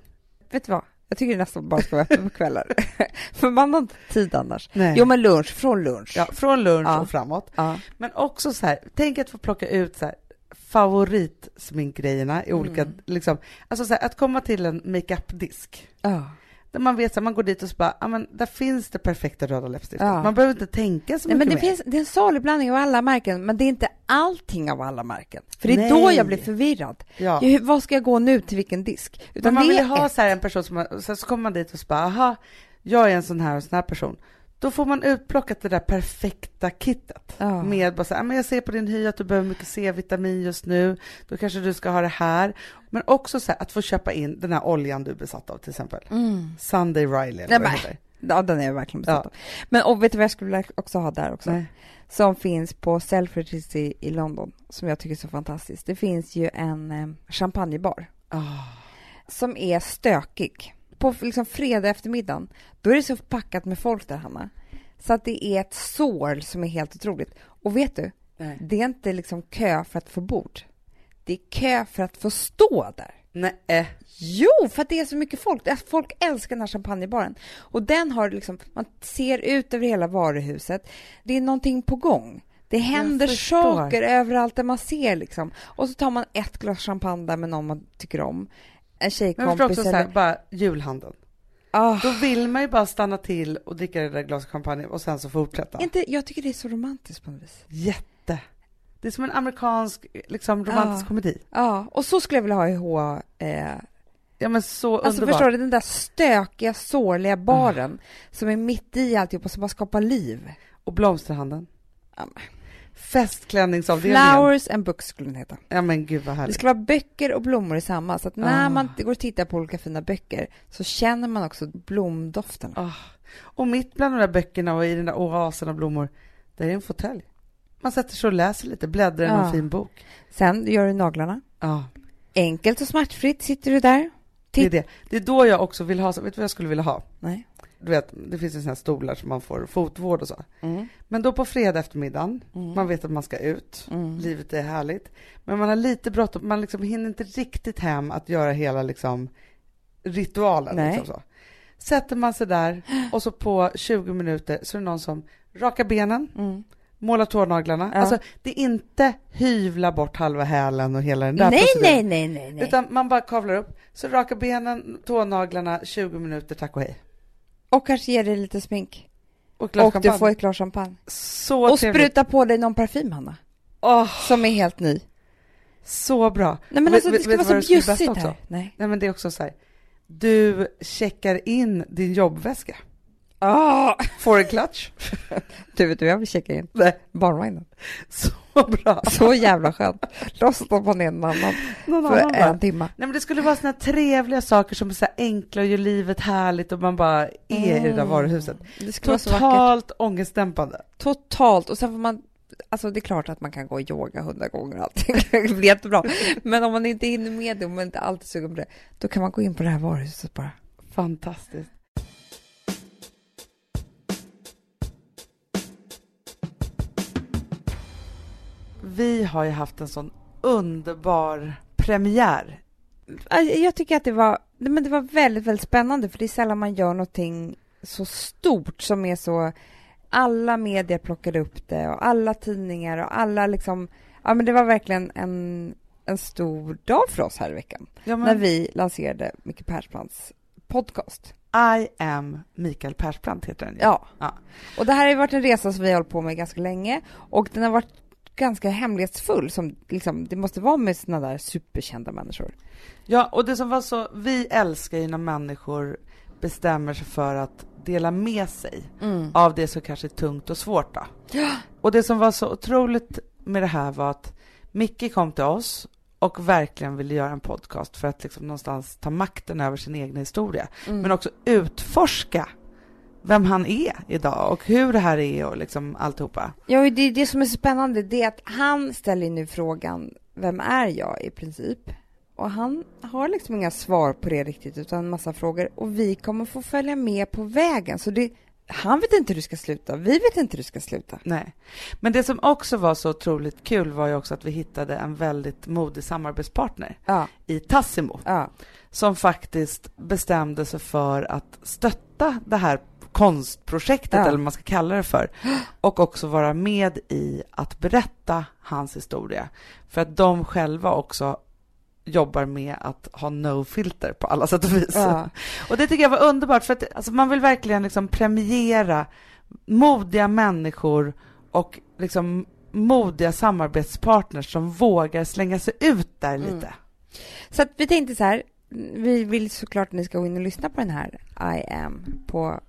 Vet du vad? Jag tycker det nästan bara ska vara öppet på kvällar. För man har inte tid annars. Nej. Jo, men lunch, från lunch. Ja, från lunch Ja. och framåt. Ja. Men också så här, tänk att få plocka ut så här favoritsminkgrejerna i olika, Mm. liksom, alltså så här, att komma till en makeup-disk. Ja. Där man vet att man går dit och så bara, ja men där finns det perfekta röda läppstiftet. Ja. Man behöver inte tänka så Nej, mycket men det, mer. finns, det är en salig blandning av alla märken, men det är inte allting av alla märken. För det är Nej. då jag blir förvirrad. Ja. Hur, vad ska jag gå nu till vilken disk? Men Utan man det vill ha ett. så en person som, man- sen så kommer man dit och så bara, aha, jag är en sån här och sån här person. Då får man utplockat det där perfekta kittet. Ja. Med bara så här, "Ah, men jag ser på din hy att du behöver mycket C-vitamin just nu, då kanske du ska ha det här. Men också så här, att få köpa in den här oljan du är besatt av till exempel. Mm. Sunday Riley eller Nej, vad. Ja, den är jag verkligen besatt Ja. av. Men och vet du vad jag skulle också ha där också? Nej. Som finns på Selfridges i, i London, som jag tycker är så fantastiskt. Det finns ju en eh, champagnebar Ah. som är stökig. På liksom fredag eftermiddagen, då är det så packat med folk där, Hanna. Så att det är ett sår som är helt otroligt. Och vet du, Nej. det är inte liksom kö för att få bord. Det är kö för att få stå där. Nej. Jo, för att det är så mycket folk. Folk älskar den här champagnebaren. Och den har liksom, man ser ut över hela varuhuset. Det är någonting på gång. Det händer saker överallt där man ser liksom. Och så tar man ett glas champagne där med någon man tycker om. En Men jag tjejkompis också så här, eller... bara julhandeln. Ah, Då vill man ju bara stanna till och dricka det där glaset champagne och sen så fortsätta. inte, jag tycker det är så romantiskt på något vis. Jätte. Det är som en amerikansk liksom, romantisk Ja. komedi. Ja, och så skulle jag vilja ha i H. Eh, Ja men så alltså underbart. förstår du, den där stökiga, sårliga baren som är mitt i alltihop och som bara skapar liv. Och blomsterhandeln. Ja, men. Festklädningsavdelningen. Flowers and books skulle den heta. Ja men gud vad Det härligt. ska vara böcker och blommor i samma, så att när Ah. man går och tittar på olika fina böcker så känner man också blomdofterna. Ah. Och mitt bland de där böckerna och i den där oasen av blommor, där är en fåtölj. Man sätter sig och läser lite, bläddrar i någon Ja. fin bok. Sen gör du naglarna. Ja, Enkelt och smärtfritt sitter du där. det är det. Det är då jag också vill ha, vet du vad jag skulle vilja ha? Nej. Du vet, det finns ju sådana här stolar som man får fotvård och så. Mm. Men då på fredag eftermiddagen, Mm. man vet att man ska ut, Mm. livet är härligt. Men man har lite bråttom, man liksom hinner inte riktigt hem att göra hela liksom ritualen. Nej. Liksom så. Sätter man sig där och så på 20 minuter så är det någon som rakar benen, Mm. målar tånaglarna. Ja. Alltså det är inte hyvla bort halva hälen och hela den där Nej, nej, nej, nej, nej. Utan man bara kavlar upp, så rakar benen, tånaglarna, 20 minuter, tack och hej. Och kanske ger dig lite smink. Och, Och du får ett glas champagne. Så Och trevligt. spruta på dig någon parfym, Hanna. Åh, Som är helt ny. så bra. Nej, men alltså, vet- det ska vara så bjussigt här. Nej. Nej men det är också så här, du checkar in din jobbväska. Ah! Får en clutch. Du vet du, jag vill checka in Nej, barnvagnen. så bra. Så jävla skönt. Låtsas stoppa ner någon annan Någon för annan bara. en timme. Nej men det skulle vara såna trevliga saker som är så enkla och gör livet härligt och man bara är i det där varuhuset. Det skulle vara så vackert. Totalt ångestdämpande. Totalt. Och sen får man... Alltså det är klart att man kan gå och yoga hundra gånger och allting. Det blir jättebra. Men om man inte hinner med det och man inte alltid sugen på det, då kan man gå in på det här varuhuset bara. Fantastiskt. Vi har ju haft en sån underbar premiär. Jag tycker att det var, men det var väldigt, väldigt spännande för det är sällan man gör någonting så stort som är så... Alla medier plockade upp det och alla tidningar och alla liksom... Ja, men det var verkligen en, en stor dag för oss här i veckan Ja, när vi lanserade Micke Persbrandts podcast. I am Mikael Persbrandt heter den ju. Ja. Ja. Och det här har ju varit en resa som vi har hållit på med ganska länge och den har varit ganska hemlighetsfull som liksom, det måste vara med såna där superkända människor. Ja, och det som var så, vi älskar ju när människor bestämmer sig för att dela med sig av det som kanske är tungt och svårt då. Ja. Och det som var så otroligt med det här var att Micke kom till oss och verkligen ville göra en podcast för att liksom någonstans ta makten över sin egen historia. Mm. Men också utforska vem han är idag och hur det här är och liksom alltihopa. Ja, det är det som är spännande, det är att han ställer nu frågan, vem är jag i princip? Och han har liksom inga svar på det riktigt, utan en massa frågor. Och vi kommer få följa med på vägen. Så det, han vet inte hur det ska sluta, vi vet inte hur det ska sluta. Nej. Men det som också var så otroligt kul var ju också att vi hittade en väldigt modig samarbetspartner Ja, i Tassimo ja, som faktiskt bestämde sig för att stötta det här konstprojektet, Ja. eller vad man ska kalla det för, och också vara med i att berätta hans historia. För att de själva också jobbar med att ha no filter på alla sätt och vis. ja. Och det tycker jag var underbart, för att alltså, man vill verkligen liksom premiera modiga människor och liksom modiga samarbetspartners som vågar slänga sig ut där Mm. lite. Så att vi tänkte så här, vi vill såklart att ni ska gå in och lyssna på den här I am på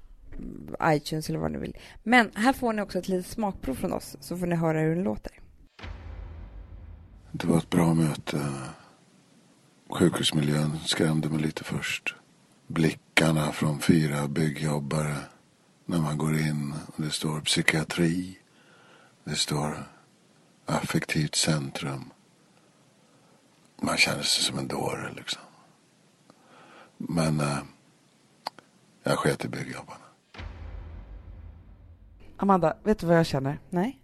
iTunes eller vad ni vill. Men här får ni också ett litet smakprov från oss, så får ni höra hur den låter. Det var ett bra möte. Sjukhusmiljön skrämde mig lite först. Blickarna från fyra byggjobbare när man går in och det står psykiatri. Det står affektivt centrum. Man känner sig som en dåre liksom. Men eh, jag sket i byggjobbarna. Amanda, vet du vad jag känner? Nej?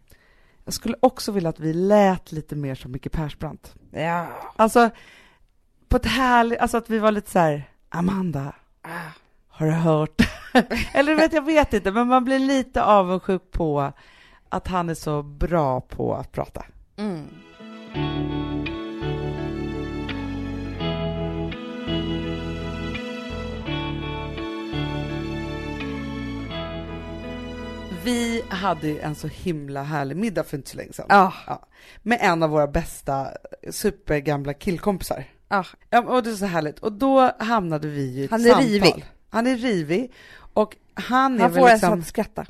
Jag skulle också vilja att vi lät lite mer som Micke Persbrandt. Ja. Alltså, på ett härligt, alltså att vi var lite så här, Amanda, Ah. har du hört? Eller vet, jag vet inte, men man blir lite avundsjuk på att han är så bra på att prata. Mm. Vi hade ju en så himla härlig middag för inte så länge sedan. Ja. Ja. Med en av våra bästa supergamla killkompisar. Ja. Ja, och det är så härligt. Och då hamnade vi i ett Han är samtal. rivig. Han är rivig. Och han är Han väl får liksom ens att skratta.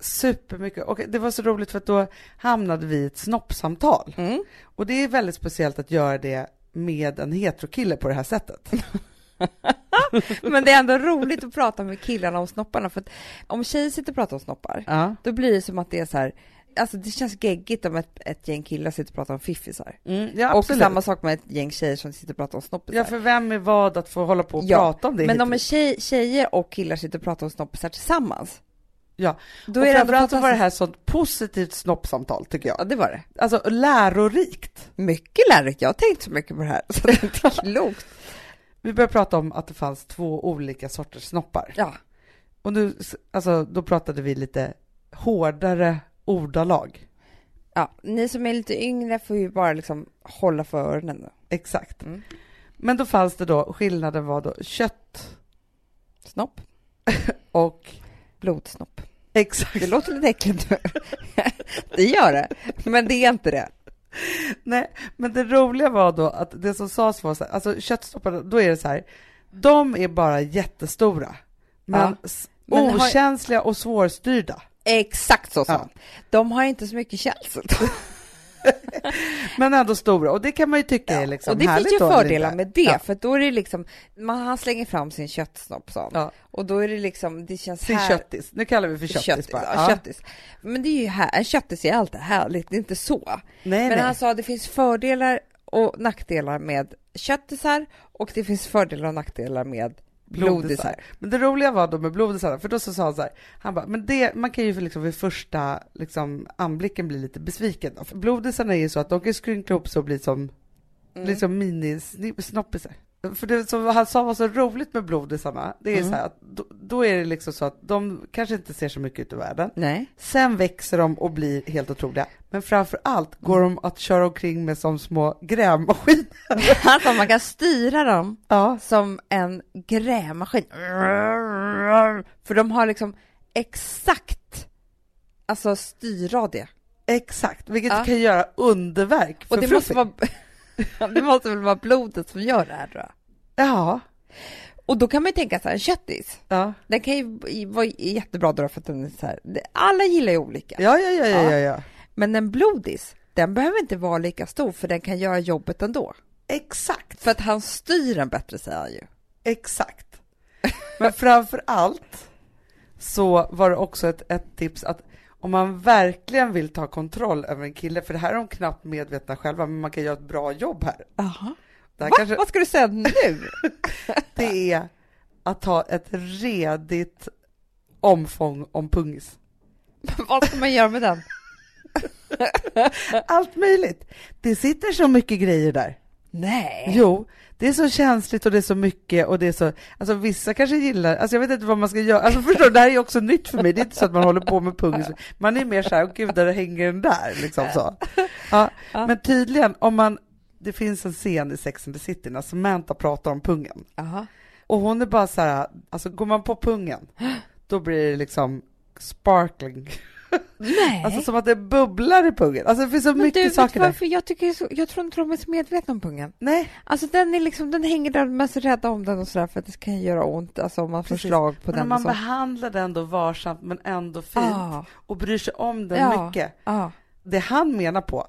supermycket. Och det var så roligt för att då hamnade vi i ett snoppsamtal. Mm. Och det är väldigt speciellt att göra det med en heterokille på det här sättet. Men det är ändå roligt att prata med killarna om snopparna, för att om tjejer sitter och pratar om snoppar, Ja. då blir det som att det är så här, alltså det känns geggigt om ett, ett gäng killar sitter och pratar om fiffisar. Mm, ja, och samma sak med ett gäng tjejer som sitter och pratar om snoppisar. Ja, för vem är vad att få hålla på och Ja, prata om det? Men om en tjej, tjejer och killar sitter och pratar om snoppisar tillsammans, Ja, då och är framförallt så var det här sånt positivt snoppsamtal tycker Ja, jag. det var det. Alltså lärorikt. Mycket lärorikt. Jag har tänkt så mycket på det här, så det är inte klokt. Vi började prata om att det fanns två olika sorters snoppar. Ja, Och nu, alltså, då pratade vi lite hårdare ordalag. ja, ni som är lite yngre får ju bara liksom hålla för öronen. Exakt. Mm. Men då fanns det då, skillnaden var då kött Snopp, och blodsnopp. exakt. Det låter lite äckligt det gör det, men det är inte det. Nej, men det roliga var då att det som sades var så här, alltså köttstopparna, då är det så här, de är bara jättestora. Men Ja. Men har- Okänsliga och svårstyrda. Exakt så sa Ja. De har inte så mycket känsel. Men ändå stora. Och det kan man ju tycka är liksom och det finns ju fördelar med det, Ja. för då är det liksom, man, han slänger fram sin köttsnopp han. Ja. Och då är det liksom, det känns Sin här... köttis. Nu kallar vi för köttis, Köttis, bara. ja, köttis. Men det är ju här, en köttis är alltid härligt, det är inte så. Nej, Men nej. han sa att det finns fördelar och nackdelar med köttisar och det finns fördelar och nackdelar med blodisar. Men det roliga var då med blodisarna, för då så sa han så här, han bara, men det, man kan ju för liksom vid första liksom, anblicken bli lite besviken. Då. För blodisarna är ju så att de kan skrynkla ihop sig och bli som Mm. liksom minisnoppisar. För det som han sa var så roligt med blodisarna, det är Mm. så här att då, då är det liksom så att de kanske inte ser så mycket ut i världen. Nej. Sen växer de och blir helt otroliga. Men framför allt går de att köra omkring med som små grävmaskiner. Alltså man kan styra dem Ja, som en grävmaskin. För de har liksom exakt alltså styrradie. exakt. Vilket Ja. kan göra underverk för Och det måste, vara, det måste väl vara blodet som gör det här jag. Ja, Och då kan man ju tänka så här, en köttis, ja. den kan ju vara jättebra då för att den är så här, alla gillar ju olika. Ja, ja, ja, ja, ja, ja. Men en blodis, den behöver inte vara lika stor för den kan göra jobbet ändå. Exakt, För att han styr den bättre säger han ju. exakt. Men framför allt så var det också ett, ett tips att om man verkligen vill ta kontroll över en kille, för det här är de knappt medvetna själva, men man kan göra ett bra jobb här. Här Va? kanske, Vad ska du säga nu? det är att ha ett redigt omfång om pungis. Vad ska man göra med den? Allt möjligt. Det sitter så mycket grejer där. Nej. Jo, det är så känsligt och det är så mycket och det är så, alltså vissa kanske gillar, alltså jag vet inte vad man ska göra, alltså förstår du, det här är också nytt för mig, det är inte så att man håller på med pungis, man är mer så här, gud, där hänger den där, liksom så. Ja, men tydligen, om man, det finns en scen i Sex and the City när Samantha pratar om pungen, Jaha. och hon är bara så här, alltså går man på pungen, då blir det liksom sparkling, Nej. alltså som att det bubblar i pungen, alltså det finns så men mycket du, saker där. jag tycker så, jag tror inte de är så medvetna om pungen. Nej, Alltså den är liksom, den hänger där, de är så rädda om den och sådär för att det kan göra ont, alltså om man får Precis. slag på men den och man så. behandlar den då varsamt men ändå fint, Ah, och bryr sig om den Ja. mycket. ah. Det han menar på,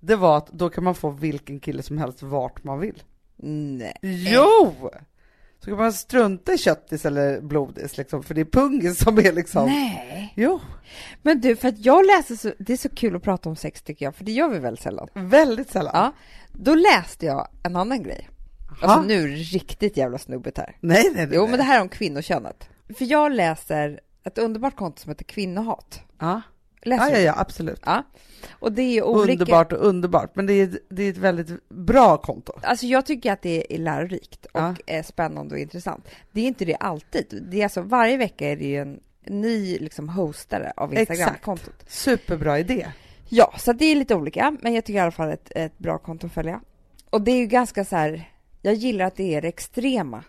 det var att då kan man få vilken kille som helst vart man vill. Nej. Jo! Så kan man strunta i köttis eller blodis liksom, för det är pungen som är liksom... Nej. Jo, Men du, för att jag läser så, det är så kul att prata om sex tycker jag, för det gör vi väldigt sällan. väldigt sällan. Ja, då läste jag en annan grej. Jaha. Alltså nu är det riktigt jävla snubbigt här. Nej, nej, nej. Jo, men det här är om kvinnokönet. För jag läser ett underbart konto som heter Kvinnohat. Ja. Läser Ja, ja, ja, absolut. Ja. Och det är olika... Underbart och underbart, men det är, det är ett väldigt bra konto. Alltså jag tycker att det är lärorikt och Ja. är spännande och intressant. Det är inte det alltid. Det är alltså varje vecka är det ju en ny liksom hostare av Instagramkontot. Superbra idé. Ja, så det är lite olika, men jag tycker i alla fall ett, ett bra konto att följa. Och det är ju ganska så här, jag gillar att det är det extrema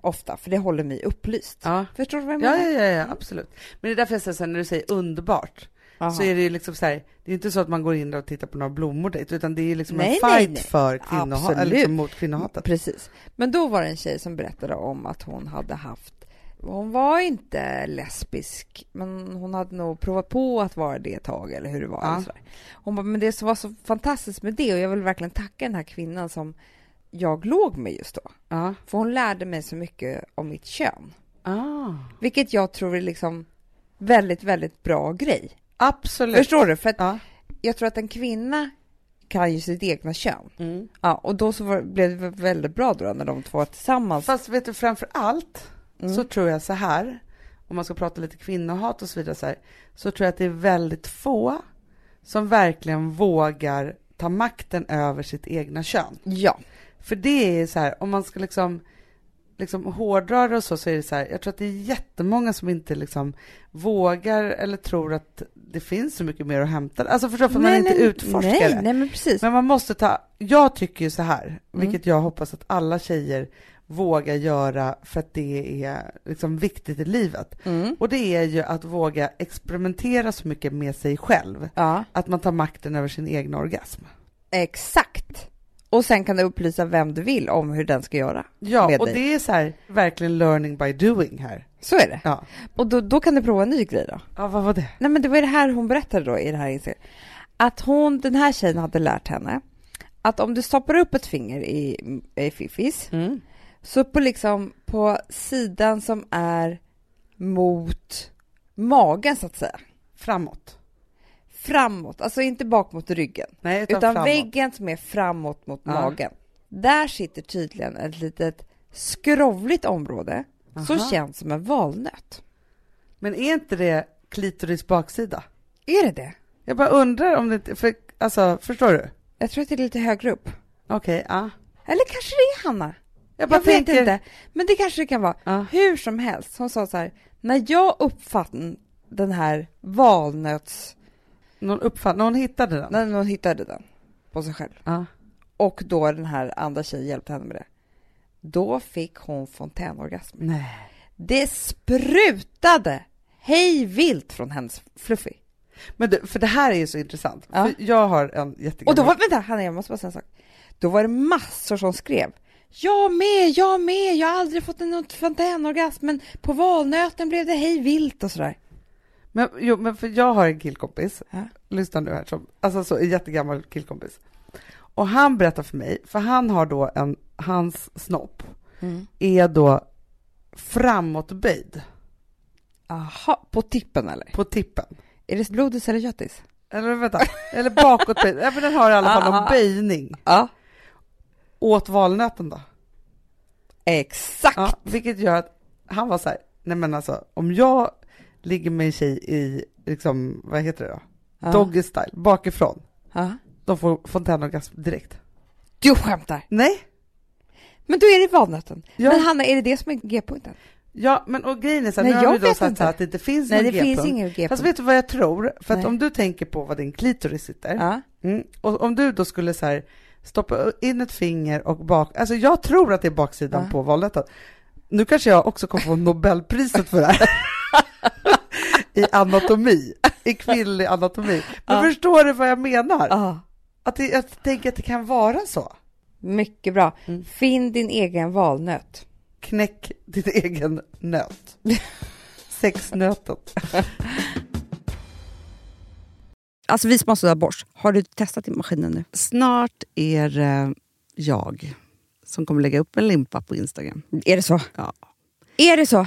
ofta, för det håller mig upplyst. Ja. Förstår du vad jag Ja, menar? ja, ja, ja, absolut. Men det är därför jag säger så här, när du säger underbart, Aha. så är det ju liksom så här, det är inte så att man går in och tittar på några blommor dit, utan det är liksom Nej, en nej, fight nej. för kvinnohat, eller liksom mot kvinnohatet. Precis. Men då var det en tjej som berättade om att hon hade haft hon var inte lesbisk, men hon hade nog provat på att vara det ett tag eller hur det var. Ja. Hon bara, men det som var så fantastiskt med det och jag vill verkligen tacka den här kvinnan som jag låg med just då. Ja. För hon lärde mig så mycket om mitt kön. Ah. Vilket jag tror är liksom väldigt, väldigt bra grej. Absolut. Förstår du? För att Ja. jag tror att en kvinna kan ju sitt egna kön. Mm. Ja, och då så var, blev det väldigt bra då när de två var tillsammans. Fast vet du, framför allt Mm. så tror jag så här, om man ska prata lite kvinnohat och så vidare, så, här, så tror jag att det är väldigt få som verkligen vågar ta makten över sitt egna kön. Ja, För det är så här, om man ska liksom, liksom hårdra det och så, så är det så här, jag tror att det är jättemånga som inte liksom vågar eller tror att det finns så mycket mer att hämta. Alltså förstår du, för man inte utforskar nej, det. nej, men precis. Men man måste ta, jag tycker ju så här, Mm. vilket jag hoppas att alla tjejer vågar göra för att det är liksom viktigt i livet. Mm. Och det är ju att våga experimentera så mycket med sig själv, Ja, att man tar makten över sin egen orgasm. exakt. Och sen kan du upplysa vem du vill om hur den ska göra. Ja, med och dig. det är så här, verkligen learning by doing här. Så är det. Ja. Och då, då kan du prova en ny grej då. ja, vad var det? Nej men det var det här hon berättade då i det här inslaget. Att hon, den här tjejen hade lärt henne att om du stoppar upp ett finger i, i fiffis Mm. så på liksom på sidan som är mot magen så att säga. Framåt. Framåt, alltså inte bak mot ryggen. Nej, Utan, utan, väggen som är framåt mot Ja. magen. Där sitter tydligen ett litet skrovligt område som Aha. känns som en valnöt. Men är inte det klitoris baksida? Är det det? Jag bara undrar om det inte, för, alltså, förstår du? Jag tror att det är lite högre upp. Okej, ja. Eller kanske det är Hanna? Jag Jag vet tänker, inte, men det kanske det kan vara. Ja. Hur som helst, hon sa så här, när jag uppfattade den här valnöts... någon uppfatt, någon hittade den? När hon hittade den på sig själv Ja. och då den här andra tjejen hjälpte henne med det. Då fick hon fontänorgasm. Nej. Det sprutade hej vilt från hennes fluffy. Men du, för det här är ju så intressant. Ja. Jag har en jättegammal... Och då var, vänta Hanna jag måste bara säga en sak. Då var det massor som skrev jag med, jag med, jag har aldrig fått en fontänorgasm men på valnöten blev det hej vilt och sådär. Men, jo, men för jag har en killkompis, Ja. lyssna nu här, som, alltså så en jättegammal killkompis. Och han berättar för mig, för han har då en, hans snopp är då framåtböjd Aha, på tippen eller? på tippen. Är det blodis eller köttis? Eller vänta, eller bakåtböjd. Ja, men den har i alla fall Ah, ah, någon ah. böjning Ja. åt valnöten då. Exakt! Ja, vilket gör att han var så här, nej men alltså om jag ligger med en tjej i, liksom, vad heter det då? Ja. Doggy style, bakifrån. Ja. De får fontänorgasm direkt. Du skämtar! Nej, Men då är det valnöten. Ja. Men Hanna, är det det som är G-punkten? ja men och grejen är så här, Nej, nu har vi då sagt att det inte finns Nej, någon det finns G-punkt. ingen Fast G-punkt. vet du vad jag tror? För att Nej. om du tänker på var din klitoris sitter, Ja. mm, och om du då skulle så här stoppa in ett finger och bak, alltså jag tror att det är baksidan Ja. på valnöten. Nu kanske jag också kommer få Nobelpriset för det här. I anatomi, i kvinnlig anatomi. Men Ja. förstår du vad jag menar? Ja. Att det, jag tänker att det kan vara så. Mycket bra. Mm. Finn din egen valnöt. Knäck din egen nöt. Sexnöten. Alltså vi som har sådär borst, har du testat i maskinen nu? Snart är det jag som kommer lägga upp en limpa på Instagram. Är det så? Ja. Är det så?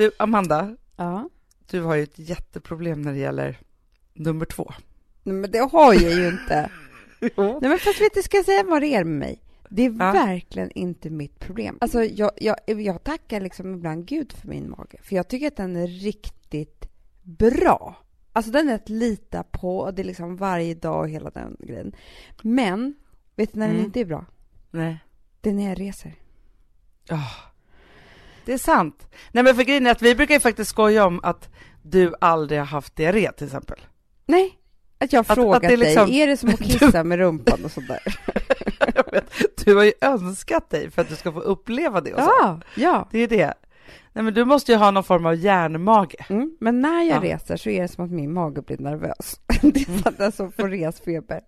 Du, Amanda, Ja. du har ju ett jätteproblem när det gäller nummer två. Nej, men det har jag ju inte. Nej, men fast vet du, ska jag säga vad det är med mig? Det är Ja. verkligen inte mitt problem. Alltså, jag, jag, jag tackar liksom ibland Gud för min mage, för jag tycker att den är riktigt bra. Alltså den är att lita på, och det är liksom varje dag och hela den grejen. Men, vet du när den Mm. inte är bra? Nej. Det är när jag reser. Ja, det är sant. Nej, men för grejen är att vi brukar ju faktiskt skoja om att du aldrig har haft diarré till exempel. Nej, att jag har Att- frågat att det är liksom- dig, är det som att kissa med rumpan och sådär? Du har ju önskat dig för att du ska få uppleva det och så. Ja, ja. Det är det. Nej, men du måste ju ha någon form av järnmage. Mm, men när jag Ja. reser så är det som att min mage blir nervös. det är som att jag så får resfeber.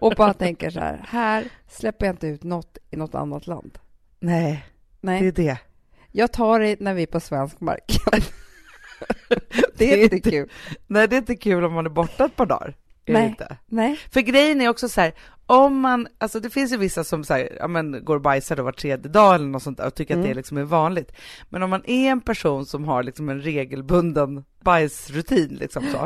Och bara tänker så här, här släpper jag inte ut något i något annat land. Nej, Nej, det är det. Jag tar det när vi är på svensk mark. det Det är inte inte- kul. Nej, det är inte kul om man är borta ett par dagar. Nej. Nej. För grejen är också så här, om man, alltså det finns ju vissa som så här, ja, men, går och bajsar då var tredje dag eller något sånt där och tycker att Mm. det liksom är vanligt. Men om man är en person som har liksom en regelbunden bajsrutin liksom så.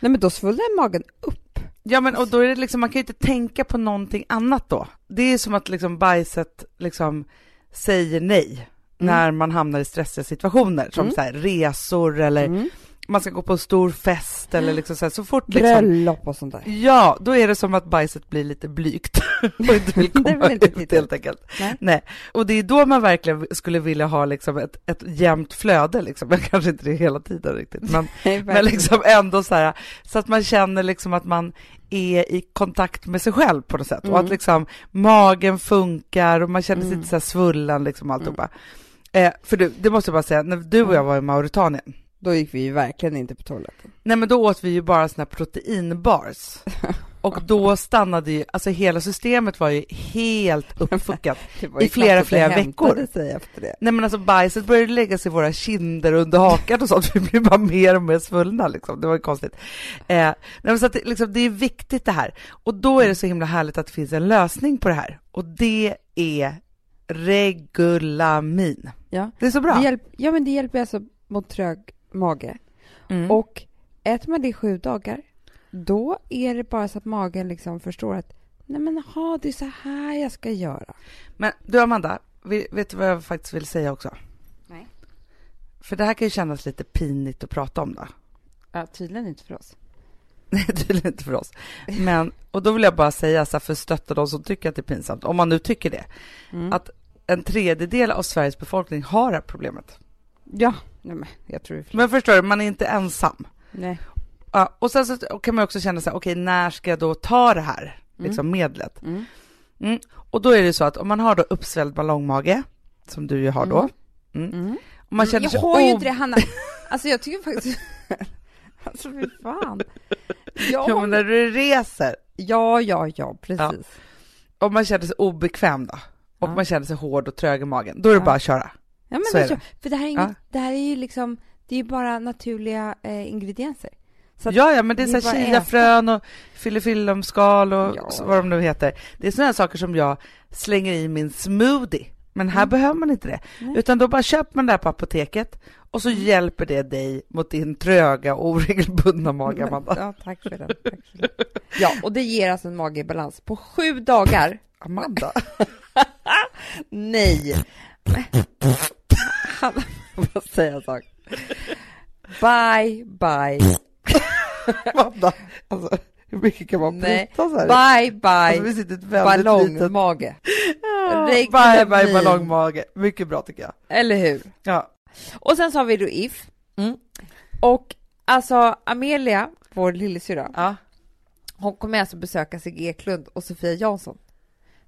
Nej, men då svullnar magen upp. Ja men och då är det liksom, man kan ju inte tänka på någonting annat då. Det är som att liksom bajset liksom säger nej Mm. När man hamnar i stressiga situationer som Mm. så här resor eller Mm. man ska gå på en stor fest eller liksom så, här, så fort liksom, Bröllop och sånt där. Ja, då är det som att bajset blir lite blygt och inte vill Det komma vill inte ut titta. helt enkelt. Nej. Nej. Och det är då man verkligen skulle vilja ha liksom ett, ett jämnt flöde, liksom. men kanske inte det hela tiden riktigt, men, men liksom ändå så här, så att man känner liksom att man är i kontakt med sig själv på något sätt och att Mm. liksom magen funkar och man känner sig Mm. inte så här svullen liksom alltihopa. Eh, för du, det måste jag bara säga, när du och jag var i Mauritanien, Då gick vi ju verkligen inte på toaletten. Nej men då åt vi ju bara såna här proteinbars. Och då stannade ju, alltså hela systemet var ju helt uppfuckat. Det var I ju flera, knappt att flera det veckor. hämtade sig efter det. Nej men alltså bajset började lägga sig i våra kinder och under hakan och sånt, vi blev bara mer och mer svullna liksom, det var ju konstigt. Eh, nej, men så att det, liksom, det är viktigt det här. Och då är det så himla härligt att det finns en lösning på det här. Och det är regulamin. Ja. Det är så bra. Det hjälp, ja, men det hjälper alltså mot trög mage. Mm. Och äter man det sju dagar, då är det bara så att magen liksom förstår att nej men ha det är så här jag ska göra. Men du Amanda, vi- vet du vad jag faktiskt vill säga också? Nej. För det här kan ju kännas lite pinigt att prata om då. Ja, tydligen inte för oss. Nej, tydligen inte för oss. Men, och då vill jag bara säga så här för att stötta de som tycker att det är pinsamt, om man nu tycker det, Mm. att en tredjedel av Sveriges befolkning har det här problemet. Ja, nej men jag tror det. Men förstår du, man är inte ensam. Nej. Ja, och sen så kan man också känna så här, okej, när ska jag då ta det här liksom medlet? Mm. Mm. Och då är det så att om man har då uppsvälld ballongmage, som du ju har då, Mm. mm. Mm. och man känner jag sig har ju inte det, Hanna. Alltså jag tycker faktiskt... alltså fy fan. Ja, Ja, men när du reser, ja, ja, ja, precis. om man känner sig obekväm då, och Ja. man känner sig hård och trög i magen, då är det Ja. bara att köra. Ja, men Så är det. för det här är, inget, Ja. det här är ju liksom, det är ju bara naturliga eh, ingredienser. Ja, ja, men det är det så är här chiafrön och filifillumskal och Ja. vad de nu heter. Det är sådana saker som jag slänger i min smoothie. Men här Mm. behöver man inte det. Nej. Utan då bara köper man det här på apoteket och så hjälper det dig mot din tröga och oregelbundna mage, Amanda. Ja, tack för den. Tack för den. Ja, och det ger alltså en mage i balans på sju dagar. Amanda. Nej. Hanna, jag måste säga en sak. Bye, bye, Amanda. Alltså, hur mycket kan man Nej. prata så här? bye, bye, Alltså, vi sitter ett väldigt litet... ballongmage. Ja, Bye, Regulamin. bye, ballongmage. Mycket bra tycker jag. Eller hur? Ja. Och sen så har vi då If. Mm. Och alltså Amelia, vår lillasyrra, ja. hon kommer alltså besöka Sigge Eklund och Sofia Jansson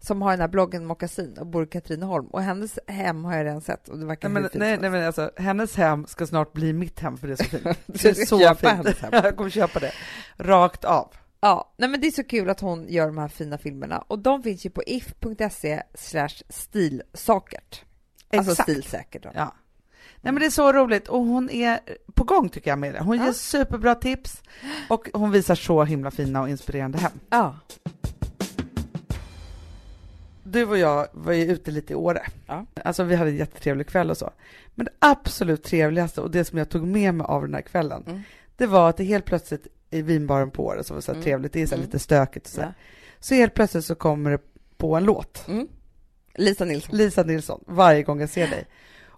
som har den här bloggen Mockasin och bor i Katrineholm. Och hennes hem har jag redan sett och det verkar Nej, men, nej, nej, men alltså, hennes hem ska snart bli mitt hem för det är så fint. Det är så fint. Jag kommer köpa det. Rakt av. Ja, nej men det är så kul att hon gör de här fina filmerna och de finns ju på if.se slash stilsakert. Alltså stilsäkert. Då. Ja. Nej men det är så roligt och hon är på gång tycker jag med det. Hon Ja. ger superbra tips och hon visar så himla fina och inspirerande hem. Ja. Du och jag var ju ute lite i Åre. Ja. Alltså vi hade en jättetrevlig kväll och så. Men det absolut trevligaste och det som jag tog med mig av den här kvällen, Mm. det var att det helt plötsligt i vinbaren på Åre som var så Mm. trevligt, det är så Mm. lite stökigt och så. Ja. så helt plötsligt så kommer det på en låt. Mm. Lisa Nilsson. Lisa Nilsson, varje gång jag ser dig.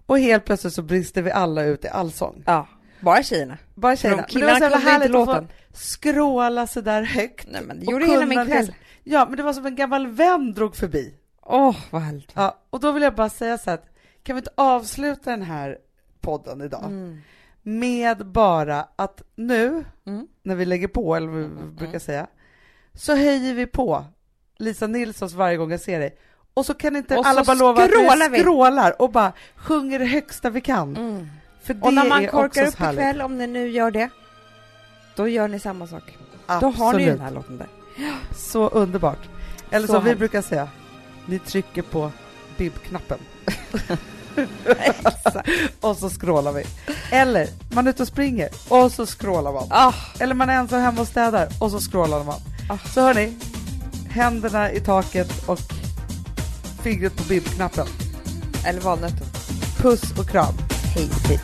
Och helt plötsligt så brister vi alla ut i allsång. Ja, bara tjejerna. Bara tjejerna. de Men det var så jävla härligt att få låten. skråla så där högt. Nej men det gjorde hela min kväll. Ja, men det var som en gammal vän drog förbi. Åh, vad härligt. Ja, och då vill jag bara säga så att kan vi inte avsluta den här podden idag Mm. med bara att nu, Mm. när vi lägger på, eller vad vi brukar säga, så höjer vi på Lisa Nilssons varje gång jag ser dig. Och så kan inte Och alla bara lova att vi skrålar och bara sjunger det högsta vi kan. Mm. För det Och när man är korkar upp härligt. ikväll, om ni nu gör det, då gör ni samma sak. Då Absolut. har ni den här låten där. Så underbart. Eller Så som vi brukar säga, ni trycker på bib-knappen. Och så scrollar vi. Eller man är ute och springer och så scrollar man. Ah, Eller man är ensam hemma och städar och så scrollar man. Ah. Så hörni, händerna i taket och fingret på bib-knappen. eller valnöten. Puss och kram. Hej, hej.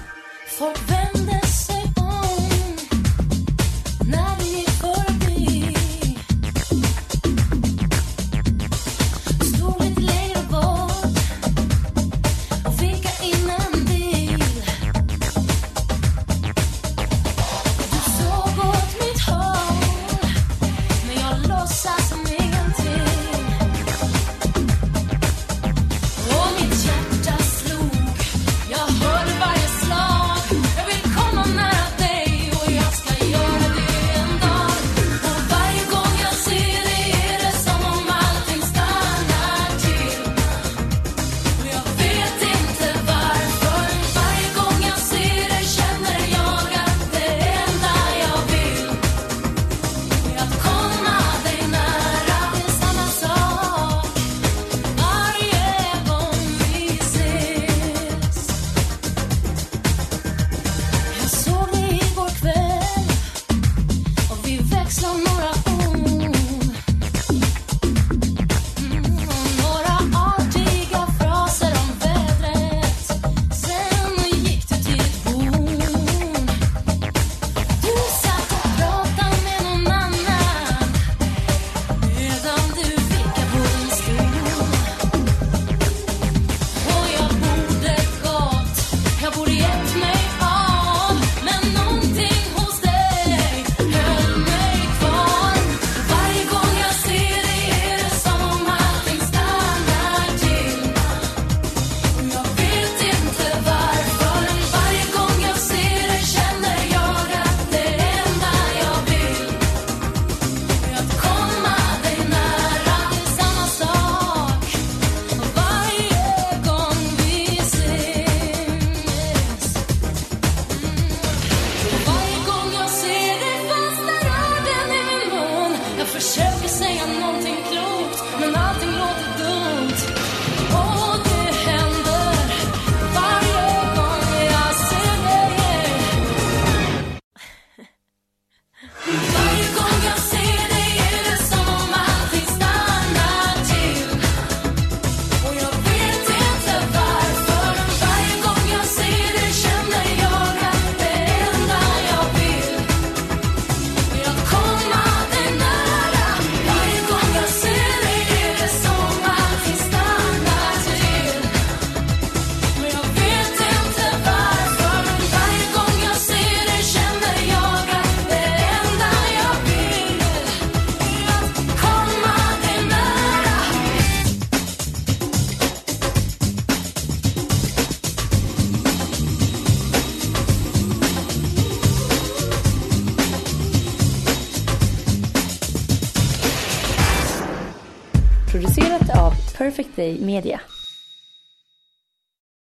Media.